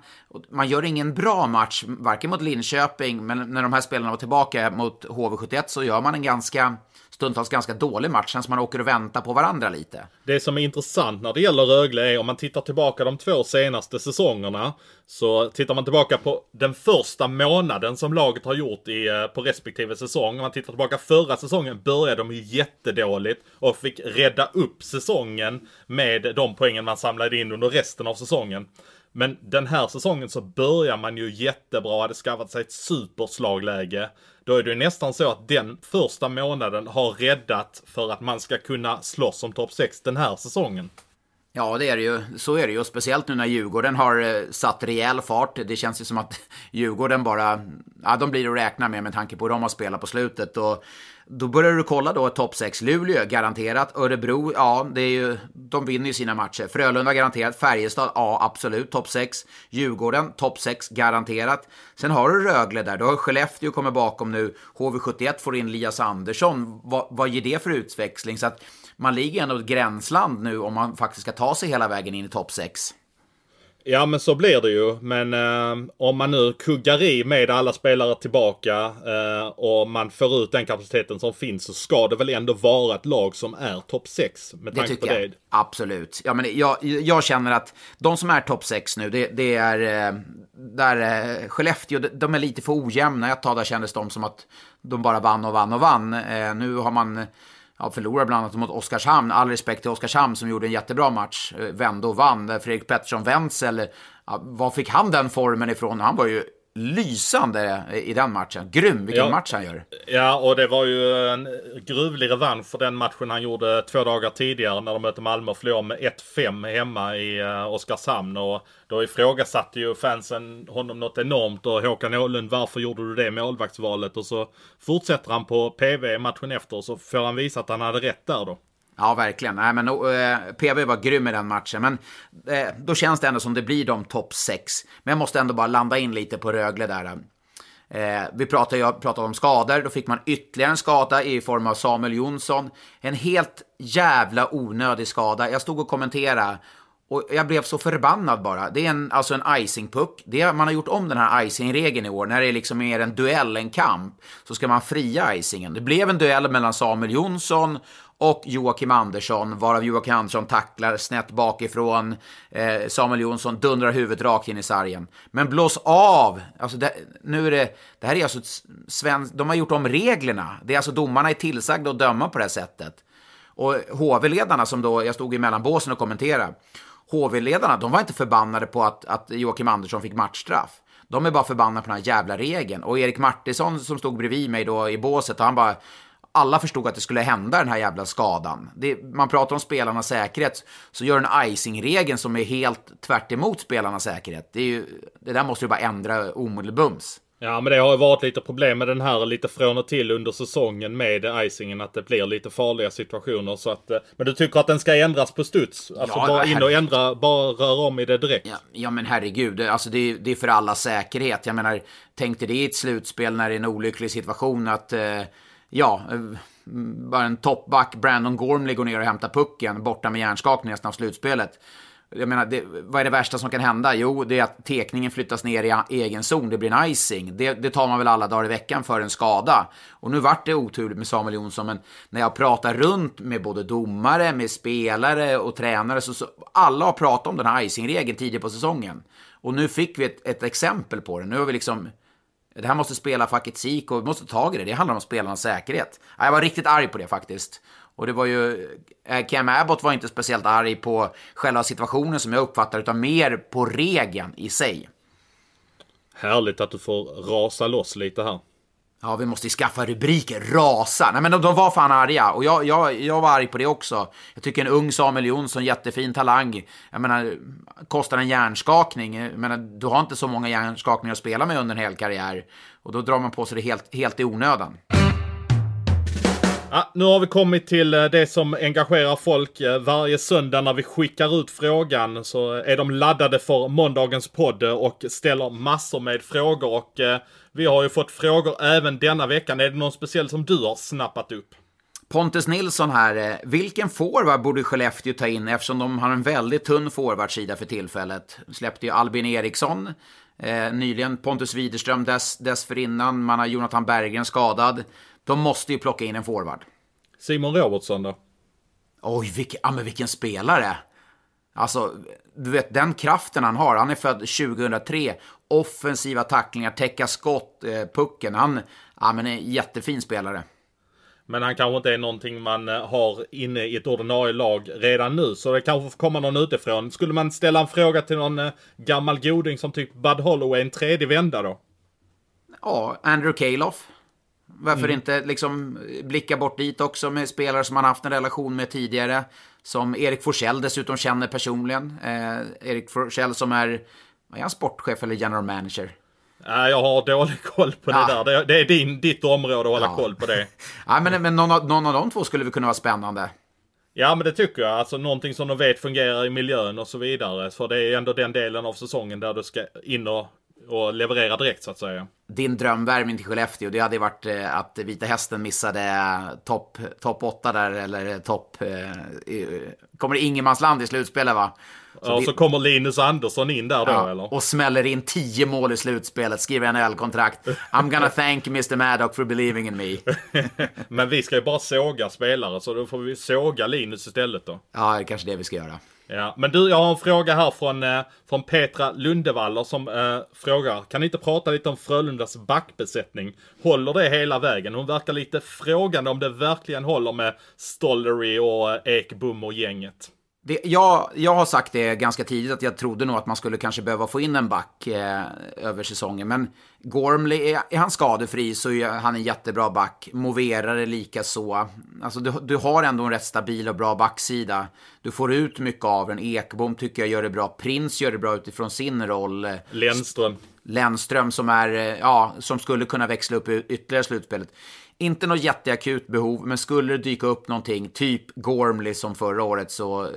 A: Man gör ingen bra match, varken mot Linköping, men när de här spelarna var tillbaka mot HV71 så gör man en ganska stundtals ganska dålig match, känns man åker och väntar på varandra lite.
B: Det som är intressant när det gäller Rögle är om man tittar tillbaka de två senaste säsongerna. Så tittar man tillbaka på den första månaden som laget har gjort i, eh, på respektive säsong. Om man tittar tillbaka förra säsongen började de ju jättedåligt och fick rädda upp säsongen med de poängen man samlade in under resten av säsongen. Men den här säsongen så börjar man ju jättebra, hade skaffat sig ett superslagläge. Då är det nästan så att den första månaden har räddat för att man ska kunna slåss om topp 6 den här säsongen.
A: Ja, det är det ju. Så är det ju. Speciellt nu när Djurgården har eh, satt rejäl fart. Det känns ju som att Djurgården bara... Ja, de blir att räkna med med tanke på hur de har spelat på slutet. Och då börjar du kolla då topp 6. Luleå garanterat. Örebro, ja, det är ju, de vinner ju sina matcher. Frölunda garanterat. Färjestad, ja absolut topp 6. Djurgården, topp 6 garanterat. Sen har du Rögle där. Du har Skellefteå kommer bakom nu. HV71 får in Lias Andersson. Vad, vad ger det för utväxling? Så att man ligger ändå i ett gränsland nu om man faktiskt ska ta sig hela vägen in i topp 6.
B: Ja men så blir det ju. Men eh, om man nu kuggar i med alla spelare tillbaka eh, och man får ut den kapaciteten som finns så ska det väl ändå vara ett lag som är topp 6 med
A: Det tycker
B: på
A: jag.
B: det.
A: Absolut. Ja, men jag, jag känner att de som är topp 6 nu, det, det är... eh, Där eh, Skellefteå, de- de är lite för ojämna. Ett tag där kändes de som att de bara vann och vann och vann. Eh, Nu har man ja, förlorat bland annat mot Oskarshamn. All respekt till Oskarshamn som gjorde en jättebra match. Eh, vände och vann. Där Fredrik Pettersson Wenzel, ja, var fick han den formen ifrån? Han var ju lysande i den matchen. Grym, vilken
B: Ja.
A: match han gör.
B: Ja, och det var ju en gruvlig revansch för den matchen han gjorde två dagar tidigare när de mötte Malmö och förlorade med 1-5 hemma i uh, Oskarshamn. Och då ifrågasatte ju fansen honom något enormt och Håkan Åhlund, varför gjorde du det målvaktsvalet? Och så fortsätter han på PV matchen efter och så får han visa att han hade rätt där då.
A: Ja, verkligen. Nej, men, eh, PV var grym i den matchen, men eh, då känns det ändå som det blir de topp 6. Men jag måste ändå bara landa in lite på Rögle där. Eh, eh vi pratade, jag pratade om skador, då fick man ytterligare en skada i form av Samuel Jonsson. En helt jävla onödig skada. Jag stod och kommenterade och jag blev så förbannad bara. Det är en, alltså en icingpuck. Det man har gjort om den här icing-regeln i år. När det är liksom mer en duell, en kamp, så ska man fria icingen. Det blev en duell mellan Samuel Jonsson och Joakim Andersson, varav Joakim Andersson tacklar snett bakifrån. Eh, Samuel Jonsson dundrar huvudet rakt in i sargen. Men blås av! Alltså det, nu är det, det här är alltså ett svensk, de har gjort om reglerna. Det är alltså domarna är tillsagda att döma på det här sättet. Och HV-ledarna som då, jag stod i mellanbåsen och kommenterade. HV-ledarna, de var inte förbannade på att, att Joakim Andersson fick matchstraff. De är bara förbannade på den här jävla regeln. Och Erik Martinsson som stod bredvid mig då i båset, han bara... Alla förstod att det skulle hända den här jävla skadan. Det, man pratar om spelarnas säkerhet, så gör en icing-regeln som är helt tvärt emot spelarnas säkerhet. Det, ju, det där måste du bara ändra omedelbums.
B: Ja, men det har ju varit lite problem med den här lite från och till under säsongen med icingen. Att det blir lite farliga situationer. Så att, eh, men du tycker att den ska ändras på studs? Alltså
A: Ja,
B: bara in och ändra, bara röra om i det direkt?
A: Ja, ja men herregud, det- alltså det, är- det är för alla säkerhet. Jag menar, tänk dig det i ett slutspel när det är en olycklig situation att, eh, ja, eh, bara en toppback, Brandon Gormley, går ner och hämtar pucken borta med hjärnskakning nästan av slutspelet. Jag menar, det, vad är det värsta som kan hända? Jo, det är att tekningen flyttas ner i egen zon. Det blir en icing. Det, det tar man väl alla dagar i veckan för en skada. Och nu vart det oturligt med Samuel Jonsson, men när jag pratar runt med både domare, med spelare och tränare, så, så alla har pratat om den här icing-regeln tidigare på säsongen. Och nu fick vi ett, ett exempel på det. Nu har vi liksom... Det här måste spela facket SIK och vi måste ta tag i det. Det handlar om spelarnas säkerhet. Jag var riktigt arg på det faktiskt. Och det var ju... Eh, Cam Abbott var inte speciellt arg på själva situationen som jag uppfattar utan mer på regeln i sig.
B: Härligt att du får rasa loss lite här.
A: Ja, vi måste ju skaffa rubriker. Rasa. Nej, men de, de var fan arga. Och jag, jag, jag var arg på det också. Jag tycker en ung Samuel Jonsson, jättefin talang. Jag menar, kostar en hjärnskakning. Jag menar, du har inte så många hjärnskakningar att spela med under en hel karriär. Och då drar man på sig det helt, helt i onödan.
B: Ja, nu har vi kommit till eh, det som engagerar folk. Eh, varje söndag när vi skickar ut frågan så är de laddade för måndagens podd eh, och ställer massor med frågor. Och vi har ju fått frågor även denna veckan. Är det någon speciell som du har snappat upp?
A: Pontus Nilsson här. eh, Vilken forward borde Skellefteå ta in eftersom de har en väldigt tunn forwardsida för tillfället? Släppte ju Albin Eriksson eh, nyligen, Pontus Widerström dess, dessförinnan, man har Jonathan Berggren skadad. De måste ju plocka in en forward.
B: Simon Robertsson då?
A: Oj, vilken, ja, men vilken spelare! Alltså, du vet den kraften han har. Han är född 2003. Offensiva tacklingar, täcka skott, eh, pucken. Han ja, men är en jättefin spelare.
B: Men han kanske inte är någonting man eh, har inne i ett ordinarie lag redan nu. Så det kanske får komma någon utifrån. Skulle man ställa en fråga till någon eh, gammal goding som typ Bud Holloway en tredje vända då?
A: Ja, Andrew Calof. Varför inte liksom blicka bort dit också med spelare som man haft en relation med tidigare. Som Erik Forsell dessutom känner personligen. Eh, Erik Forsell som är, är han, sportchef eller general manager?
B: Nej, jag har dålig koll på
A: Ja.
B: det där. Det, det är din, ditt område att hålla
A: Ja.
B: koll på det.
A: Ja, men, men någon, av, någon av de två skulle vi kunna vara spännande.
B: Ja, men det tycker jag. Alltså någonting som de vet fungerar i miljön och så vidare. För det är ändå den delen av säsongen där du ska in och och leverera direkt så att säga.
A: Din drömvärvning till Skellefteå, det hade ju varit eh, att Vita Hästen missade topp top 8 där, eller topp... Eh, kommer det ingenmansland i slutspelet va?
B: Så ja, det... så kommer Linus Andersson in där då ja, eller?
A: Och smäller in 10 mål i slutspelet, skriver NHL-kontrakt. I'm gonna thank Mr Maddock for believing in me.
B: Men vi ska ju bara såga spelare, så då får vi såga Linus istället då.
A: Ja, det är kanske det vi ska göra.
B: Ja, men du, jag har en fråga här från, eh, från Petra Lundevaller som eh, frågar. Kan ni inte prata lite om Frölundas backbesättning? Håller det hela vägen? Hon verkar lite frågande om det verkligen håller med Stollery och eh, Ekbom och gänget.
A: Det, jag, jag har sagt det ganska tidigt att jag trodde nog att man skulle kanske behöva få in en back eh, över säsongen. Men Gormley, är, är han skadefri så är han en jättebra back. Moverare lika så. Alltså du, du har ändå en rätt stabil och bra backsida. Du får ut mycket av den. Ekbom tycker jag gör det bra. Prins gör det bra utifrån sin roll.
B: Lennström.
A: Lennström som är, eh, ja, som skulle kunna växla upp ytterligare slutspelet. Inte något jätteakut behov, men skulle det dyka upp någonting, typ Gormley som förra året, så, eh,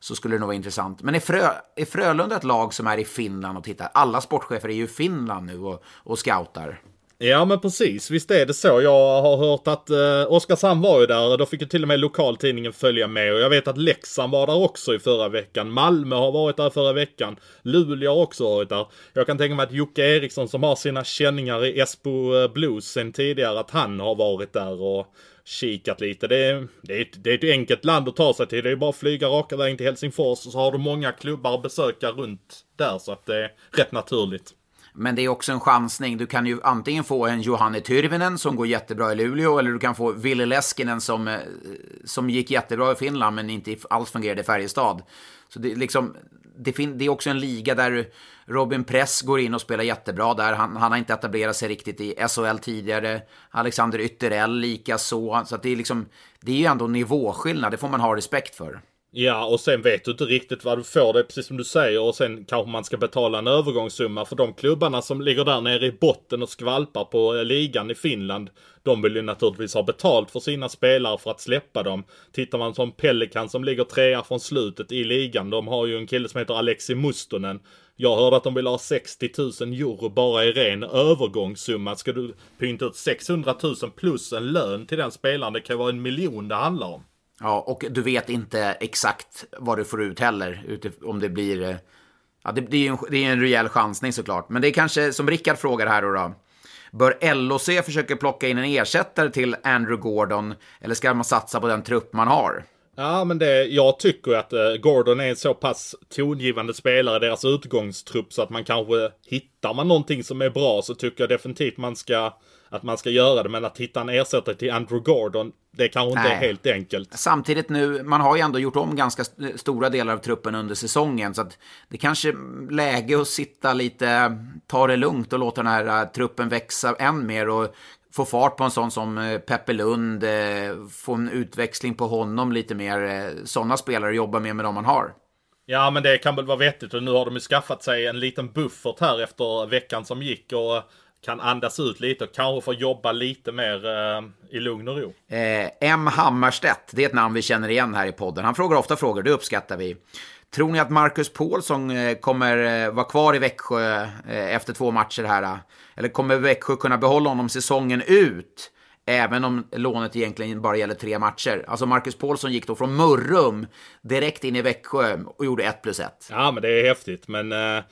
A: så skulle det nog vara intressant. Men är, Frö, är Frölunda ett lag som är i Finland och tittar? Alla sportchefer är ju i Finland nu och, och scoutar.
B: Ja men precis, visst är det så. Jag har hört att eh, Oskarshamn var ju där, då fick ju till och med lokaltidningen följa med och jag vet att Leksand var där också i förra veckan. Malmö har varit där förra veckan. Luleå har också varit där. Jag kan tänka mig att Jocke Eriksson som har sina känningar i Esbo eh, Blues sen tidigare, att han har varit där och kikat lite. Det är, det, är ett, det är ett enkelt land att ta sig till. Det är bara att flyga raka vägen till Helsingfors och så har du många klubbar att besöka runt där så att det är rätt naturligt.
A: Men det är också en chansning. Du kan ju antingen få en Johanne Tyrvinen som går jättebra i Luleå, eller du kan få Ville Leskinen som, eh, som gick jättebra i Finland men inte alls fungerade i Färjestad. Så det, liksom, det, fin- det är också en liga där Robin Press går in och spelar jättebra där. Han, han har inte etablerat sig riktigt i SHL tidigare. Alexander Ytterell lika så. Så att det är liksom, det är ju ändå nivåskillnad, det får man ha respekt för.
B: Ja, och sen vet du inte riktigt vad du får. Det är precis som du säger. Och sen kanske man ska betala en övergångssumma. För de klubbarna som ligger där nere i botten och skvalpar på eh, ligan i Finland. De vill ju naturligtvis ha betalt för sina spelare för att släppa dem. Tittar man som Pelikan som ligger trea från slutet i ligan. De har ju en kille som heter Alexi Mustonen. Jag hörde att de vill ha 60 000 euro bara i ren övergångssumma. Ska du pynta ut 600 000 plus en lön till den spelaren? Det kan vara en miljon det handlar om.
A: Ja, och du vet inte exakt vad du får ut heller. Om det blir... Eh, ja, det, det, är en, det är en rejäl chansning såklart. Men det är kanske, som Rickard frågar här då, då. Bör LOC försöka plocka in en ersättare till Andrew Gordon? Eller ska man satsa på den trupp man har?
B: Ja, men det, jag tycker att eh, Gordon är en så pass tongivande spelare i deras utgångstrupp så att man kanske hittar man någonting som är bra så tycker jag definitivt man ska att man ska göra det. Men att hitta en ersättare till Andrew Gordon, det kanske inte Nej. är helt enkelt.
A: Samtidigt nu, man har ju ändå gjort om ganska stora delar av truppen under säsongen. Så att det kanske är läge att sitta lite, ta det lugnt och låta den här uh, truppen växa än mer. Och få fart på en sån som uh, Peppe Lund, uh, få en utväxling på honom lite mer. Sådana spelare jobba mer med de man har.
B: Ja men det kan väl vara vettigt och nu har de ju skaffat sig en liten buffert här efter veckan som gick och kan andas ut lite och kanske få jobba lite mer eh, i lugn och ro.
A: Eh, M. Hammarstedt, det är ett namn vi känner igen här i podden. Han frågar ofta frågor, det uppskattar vi. Tror ni att Marcus Paulsson eh, kommer eh, vara kvar i Växjö eh, efter två matcher här? Eller kommer Växjö kunna behålla honom säsongen ut? Även om lånet egentligen bara gäller tre matcher. Alltså Marcus Paulsson gick då från Mörrum direkt in i Växjö och gjorde ett plus ett.
B: Ja, men det är häftigt. Men eh,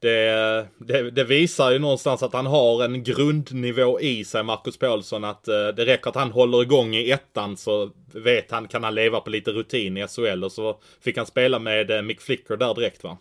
B: det, det, det, visar ju någonstans att han har en grundnivå i sig, Marcus Paulsson. Att eh, det räcker att han håller igång i ettan så vet han, kan han leva på lite rutin i SHL. Och så fick han spela med eh, Mick Flicker där direkt va?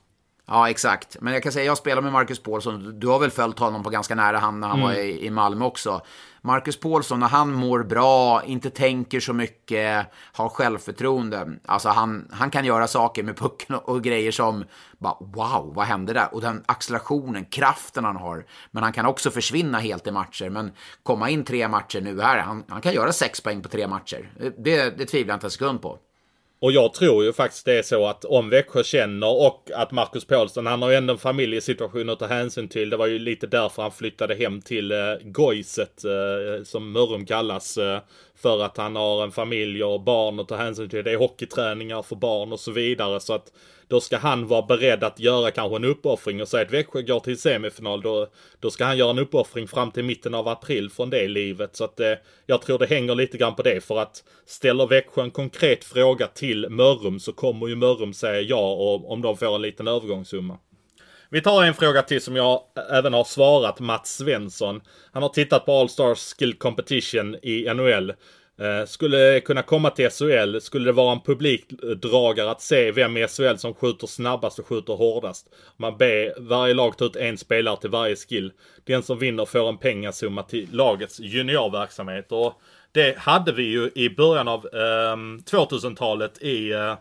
A: Ja, exakt. Men jag kan säga, jag spelar med Marcus Paulsson. Du har väl följt honom på ganska nära hand när han mm. var i, i Malmö också. Marcus Paulsson, när han mår bra, inte tänker så mycket, har självförtroende. Alltså han, han kan göra saker med pucken och, och grejer som bara wow, vad hände där? Och den accelerationen, kraften han har. Men han kan också försvinna helt i matcher. Men komma in tre matcher nu här, han, han kan göra sex poäng på tre matcher. Det, det tvivlar jag inte en sekund på.
B: Och jag tror ju faktiskt det är så att om Växjö känner och att Marcus Paulsson, han har ju ändå en familjesituation att ta hänsyn till. Det var ju lite därför han flyttade hem till eh, Goiset, eh, som Mörrum kallas. Eh, för att han har en familj och barn att ta hänsyn till. Det är hockeyträningar för barn och så vidare. Så att då ska han vara beredd att göra kanske en uppoffring och säga att Växjö går till semifinal. Då, då ska han göra en uppoffring fram till mitten av april från det livet. Så att eh, jag tror det hänger lite grann på det. För att ställer Växjö en konkret fråga till Mörrum så kommer ju Mörrum säga ja och, om de får en liten övergångssumma. Vi tar en fråga till som jag även har svarat Mats Svensson. Han har tittat på All Stars Skill Competition i NHL. Eh, skulle kunna komma till SHL, skulle det vara en publikdragare att se vem i SHL som skjuter snabbast och skjuter hårdast. Man ber varje lag ta ut en spelare till varje skill. Den som vinner får en pengasumma till lagets juniorverksamhet. Och det hade vi ju i början av eh, 2000-talet i eh,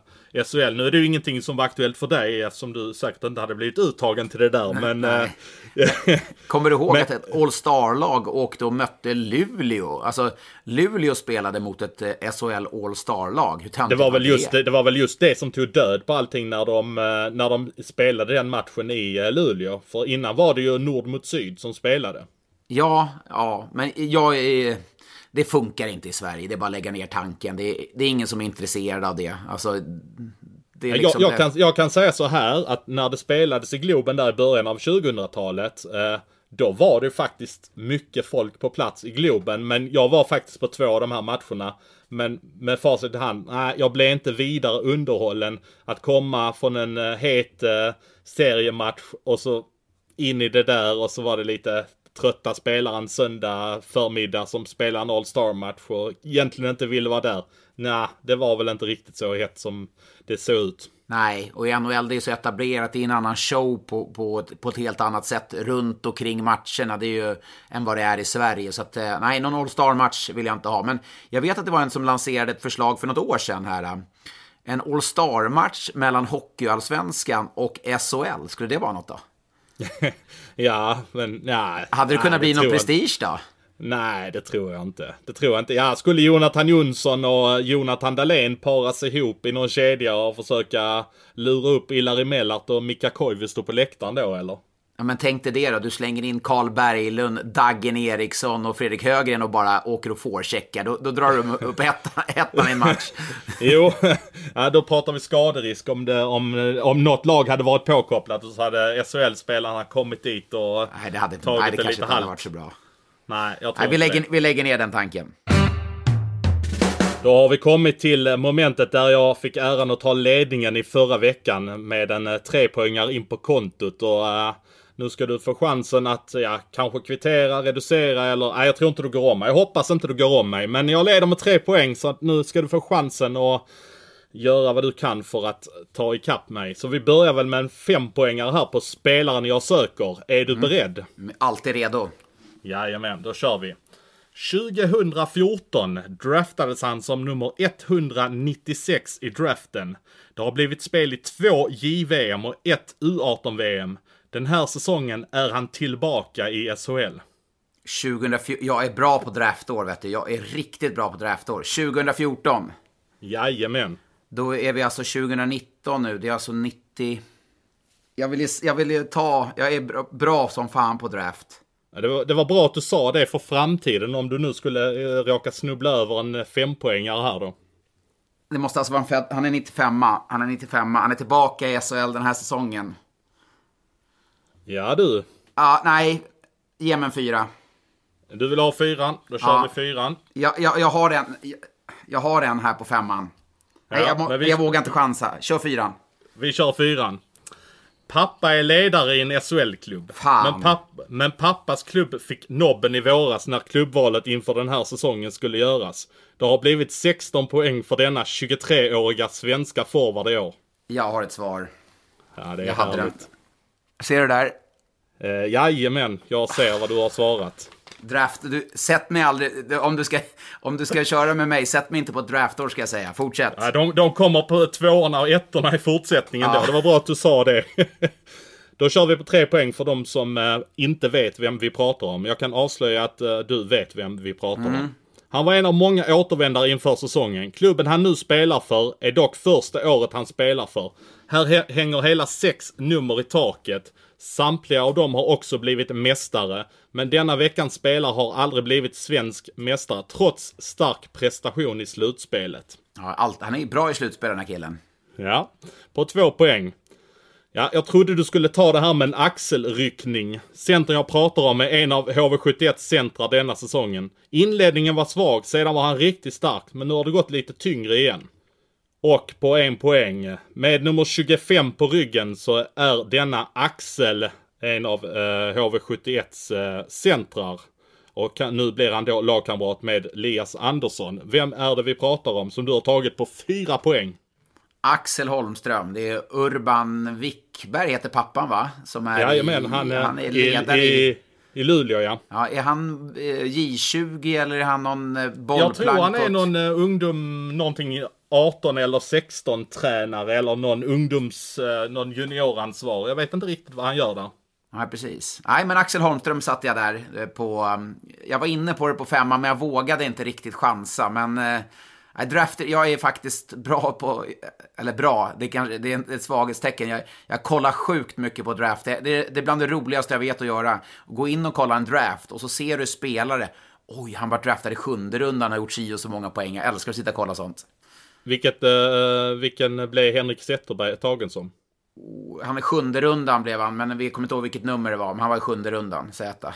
B: SHL. Nu är det ju ingenting som var aktuellt för dig eftersom du säkert inte hade blivit uttagen till det där. Men,
A: eh, Kommer du ihåg men, att ett All Star-lag åkte och mötte Luleå? Alltså, Luleå spelade mot ett eh, SHL All Star-lag.
B: det, var väl just det, det var väl just det som tog död på allting när de, eh, när de spelade den matchen i Luleå. För innan var det ju Nord mot Syd som spelade.
A: Ja, ja, men jag är det funkar inte i Sverige. Det är bara att lägga ner tanken. Det är, det är ingen som är intresserad av det. Alltså,
B: det liksom jag, jag, kan, jag kan säga så här att när det spelades i Globen där i början av 2000-talet. Eh, då var det faktiskt mycket folk på plats i Globen. Men jag var faktiskt på två av de här matcherna. Men med facit i hand, nej, jag blev inte vidare underhållen. Att komma från en uh, het uh, seriematch och så in i det där och så var det lite trötta spelaren söndag förmiddag som spelar en All-Star-match och egentligen inte ville vara där. Nej, det var väl inte riktigt så hett som det såg ut.
A: Nej, och i NHL det är så etablerat, det är en annan show på, på, ett, på ett helt annat sätt runt och kring matcherna. Det är ju än vad det är i Sverige. Så att, eh, nej, någon All-Star-match vill jag inte ha. Men jag vet att det var en som lanserade ett förslag för något år sedan här. En All-Star-match mellan Hockeyallsvenskan och SHL. Skulle det vara något då?
B: ja, men nej.
A: Hade det kunnat bli någon prestige då?
B: Nej, det tror jag inte. Det tror jag inte. Ja, skulle Jonathan Jonsson och Jonathan Dahlén paras ihop i någon kedja och försöka lura upp Ilari Mellart och Mika Koivisto på läktaren då, eller?
A: Ja, men tänk dig det då. Du slänger in Karl Berglund, Daggen Eriksson och Fredrik Högren och bara åker och forecheckar. Då, då drar du upp ettan i en match.
B: jo, ja, då pratar vi skaderisk. Om, det, om, om något lag hade varit påkopplat så hade SHL-spelarna kommit dit och
A: nej, det hade, tagit nej, det, det kanske inte hade varit så bra.
B: Nej, jag tror
A: nej, vi, lägger, vi lägger ner den tanken.
B: Då har vi kommit till momentet där jag fick äran att ta ledningen i förra veckan med en eh, trepoängare in på kontot. Och, uh, nu ska du få chansen att, ja, kanske kvittera, reducera eller, nej jag tror inte du går om mig. Jag hoppas inte du går om mig. Men jag leder med tre poäng så att nu ska du få chansen att göra vad du kan för att ta ikapp mig. Så vi börjar väl med en fempoängare här på spelaren jag söker. Är du mm. beredd?
A: Alltid redo.
B: Jajamän, då kör vi. 2014 draftades han som nummer 196 i draften. Det har blivit spel i två JVM och ett U18-VM. Den här säsongen är han tillbaka i SHL.
A: 2014, jag är bra på draftår vet du. Jag är riktigt bra på draftår. 2014.
B: Jajamän.
A: Då är vi alltså 2019 nu. Det är alltså 90... Jag vill, jag vill ta... Jag är bra, som fan på draft.
B: Det var, det var, bra att du sa det för framtiden om du nu skulle eh, råka snubbla över en fempoängare här då.
A: Det måste alltså vara en Han är 95 Han är 95 Han är tillbaka i SHL den här säsongen.
B: Ja du.
A: Ja, nej. Ge mig en fyra.
B: Du vill ha fyran? Då kör ja. vi fyran.
A: Jag, jag, jag, har en, jag, jag har en här på femman. Ja, nej, jag, vi... jag vågar inte chansa. Kör fyran.
B: Vi kör fyran. Pappa är ledare i en SHL-klubb. Men, papp, men, pappas klubb fick nobben i våras när klubbvalet inför den här säsongen skulle göras. Det har blivit 16 poäng för denna 23-åriga svenska forward i år.
A: Jag har ett svar.
B: Ja, det är jag härligt. Hade den.
A: Ser du där?
B: Eh, jajamän, jag ser vad du har svarat.
A: Draft, du, sätt mig aldrig, om du, ska, om du ska köra med mig, sätt mig inte på ett draftår ska jag säga. Fortsätt.
B: Ja, de, de kommer på tvåorna och ettorna i fortsättningen ja. då. Det var bra att du sa det. då kör vi på tre poäng för de som eh, inte vet vem vi pratar om. Jag kan avslöja att eh, du vet vem vi pratar mm. om. Han var en av många återvändare inför säsongen. Klubben han nu spelar för är dock första året han spelar för. Här hänger hela sex nummer i taket. Samtliga av dem har också blivit mästare. Men denna veckans spelare har aldrig blivit svensk mästare trots stark prestation i slutspelet.
A: Ja, allt, han är bra i slutspel den här killen.
B: Ja, på två poäng. Ja, jag trodde du skulle ta det här med en axelryckning. Centern jag pratar om är en av HV71 centra denna säsongen. Inledningen var svag, sedan var han riktigt stark, men nu har det gått lite tyngre igen. Och på en poäng. Med nummer 25 på ryggen så är denna Axel en av eh, HV71s eh, centrar. Och kan, nu blir han då lagkamrat med Lias Andersson. Vem är det vi pratar om som du har tagit på fyra poäng?
A: Axel Holmström, det är Urban Wickberg heter pappan va? Som är,
B: Jajamän, han, är,
A: han är ledare
B: i, i, i Luleå ja.
A: Ja, är han eh, J20 eller är han någon eh, bollplank?
B: Jag tror han är någon eh, ungdom, någonting 18 eller 16 tränare eller någon ungdoms, någon junioransvarig. Jag vet inte riktigt vad han gör där.
A: Nej, precis. Nej, men Axel Holmström satt jag där på... Jag var inne på det på femman, men jag vågade inte riktigt chansa. Men nej, draft, jag är faktiskt bra på... Eller bra, det, kan, det är ett svaghetstecken. Jag, jag kollar sjukt mycket på draft. Det, det, det är bland det roligaste jag vet att göra. Gå in och kolla en draft och så ser du spelare. Oj, han var draftad i sjunde rundan och har gjort si och så många poäng. Jag älskar att sitta och kolla sånt.
B: Vilket, eh, vilken blev Henrik Zetterberg tagen som?
A: Han är sjunde rundan blev han, men vi kommer inte ihåg vilket nummer det var. Men han var i sjunde rundan, Z.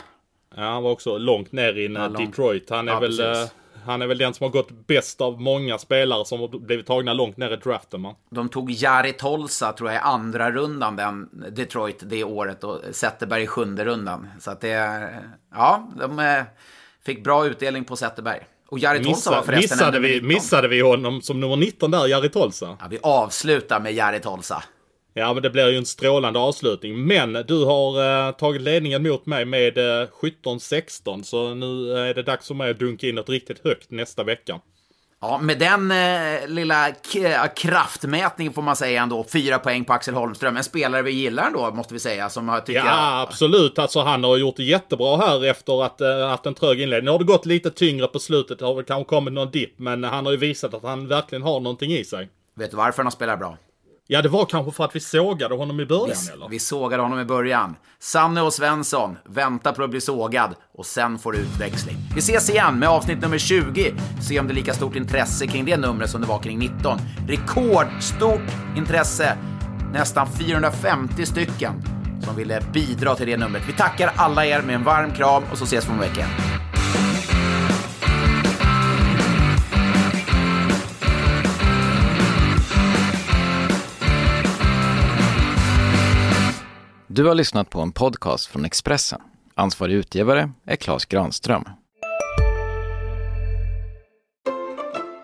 B: Ja, han var också långt ner i
A: Ja.
B: Detroit. Han är,
A: Ja,
B: väl,
A: precis.
B: Han är väl den som har gått bäst av många spelare som har blivit tagna långt ner i draften. Man.
A: De tog Jari Tolsa, tror jag, i andra rundan, den Detroit, det året. Och Zetterberg i sjunde rundan. Så att det... Ja, de eh, fick bra utdelning på Zetterberg. Och Jari Tolsa var förresten
B: missade, vi,
A: 19.
B: missade vi honom som nummer 19 där, Jari Tolsa?
A: Ja, vi avslutar med Jari Tolsa.
B: Ja, men det blir ju en strålande avslutning. Men du har eh, tagit ledningen mot mig med eh, 17-16. Så nu är det dags för mig att dunka in något riktigt högt nästa vecka.
A: Ja, med den eh, lilla kraftmätningen får man säga ändå. Fyra poäng på Axel Holmström. En spelare vi gillar ändå, måste vi säga. Som har, tycker
B: Ja,
A: jag...
B: absolut. Alltså han har gjort det jättebra här efter att ha haft en trög inledning. Nu har det gått lite tyngre på slutet. Det har väl kanske kommit någon dipp. Men han har ju visat att han verkligen har någonting i sig.
A: Vet du varför han spelar bra?
B: Ja, det var kanske för att vi sågade honom i början,
A: Vi,
B: eller?
A: vi sågade honom i början. Sanne och Svensson, vänta på att bli sågad och sen får du utväxling. Vi ses igen med avsnitt nummer 20. Se om det är lika stort intresse kring det numret som det var kring 19. Rekordstort intresse. Nästan 450 stycken som ville bidra till det numret. Vi tackar alla er med en varm kram och så ses vi om en vecka.
D: Du har lyssnat på en podcast från Expressen. Ansvarig utgivare är Klas Granström.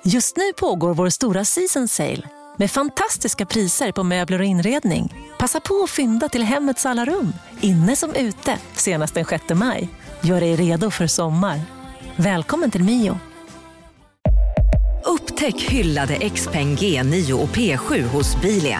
E: Just nu pågår vår stora season sale med fantastiska priser på möbler och inredning. Passa på att fynda till hemmets alla rum, inne som ute, senast den 6 maj. Gör dig redo för sommar. Välkommen till Mio.
F: Upptäck hyllade XPeng G9 och P7 hos Bilia.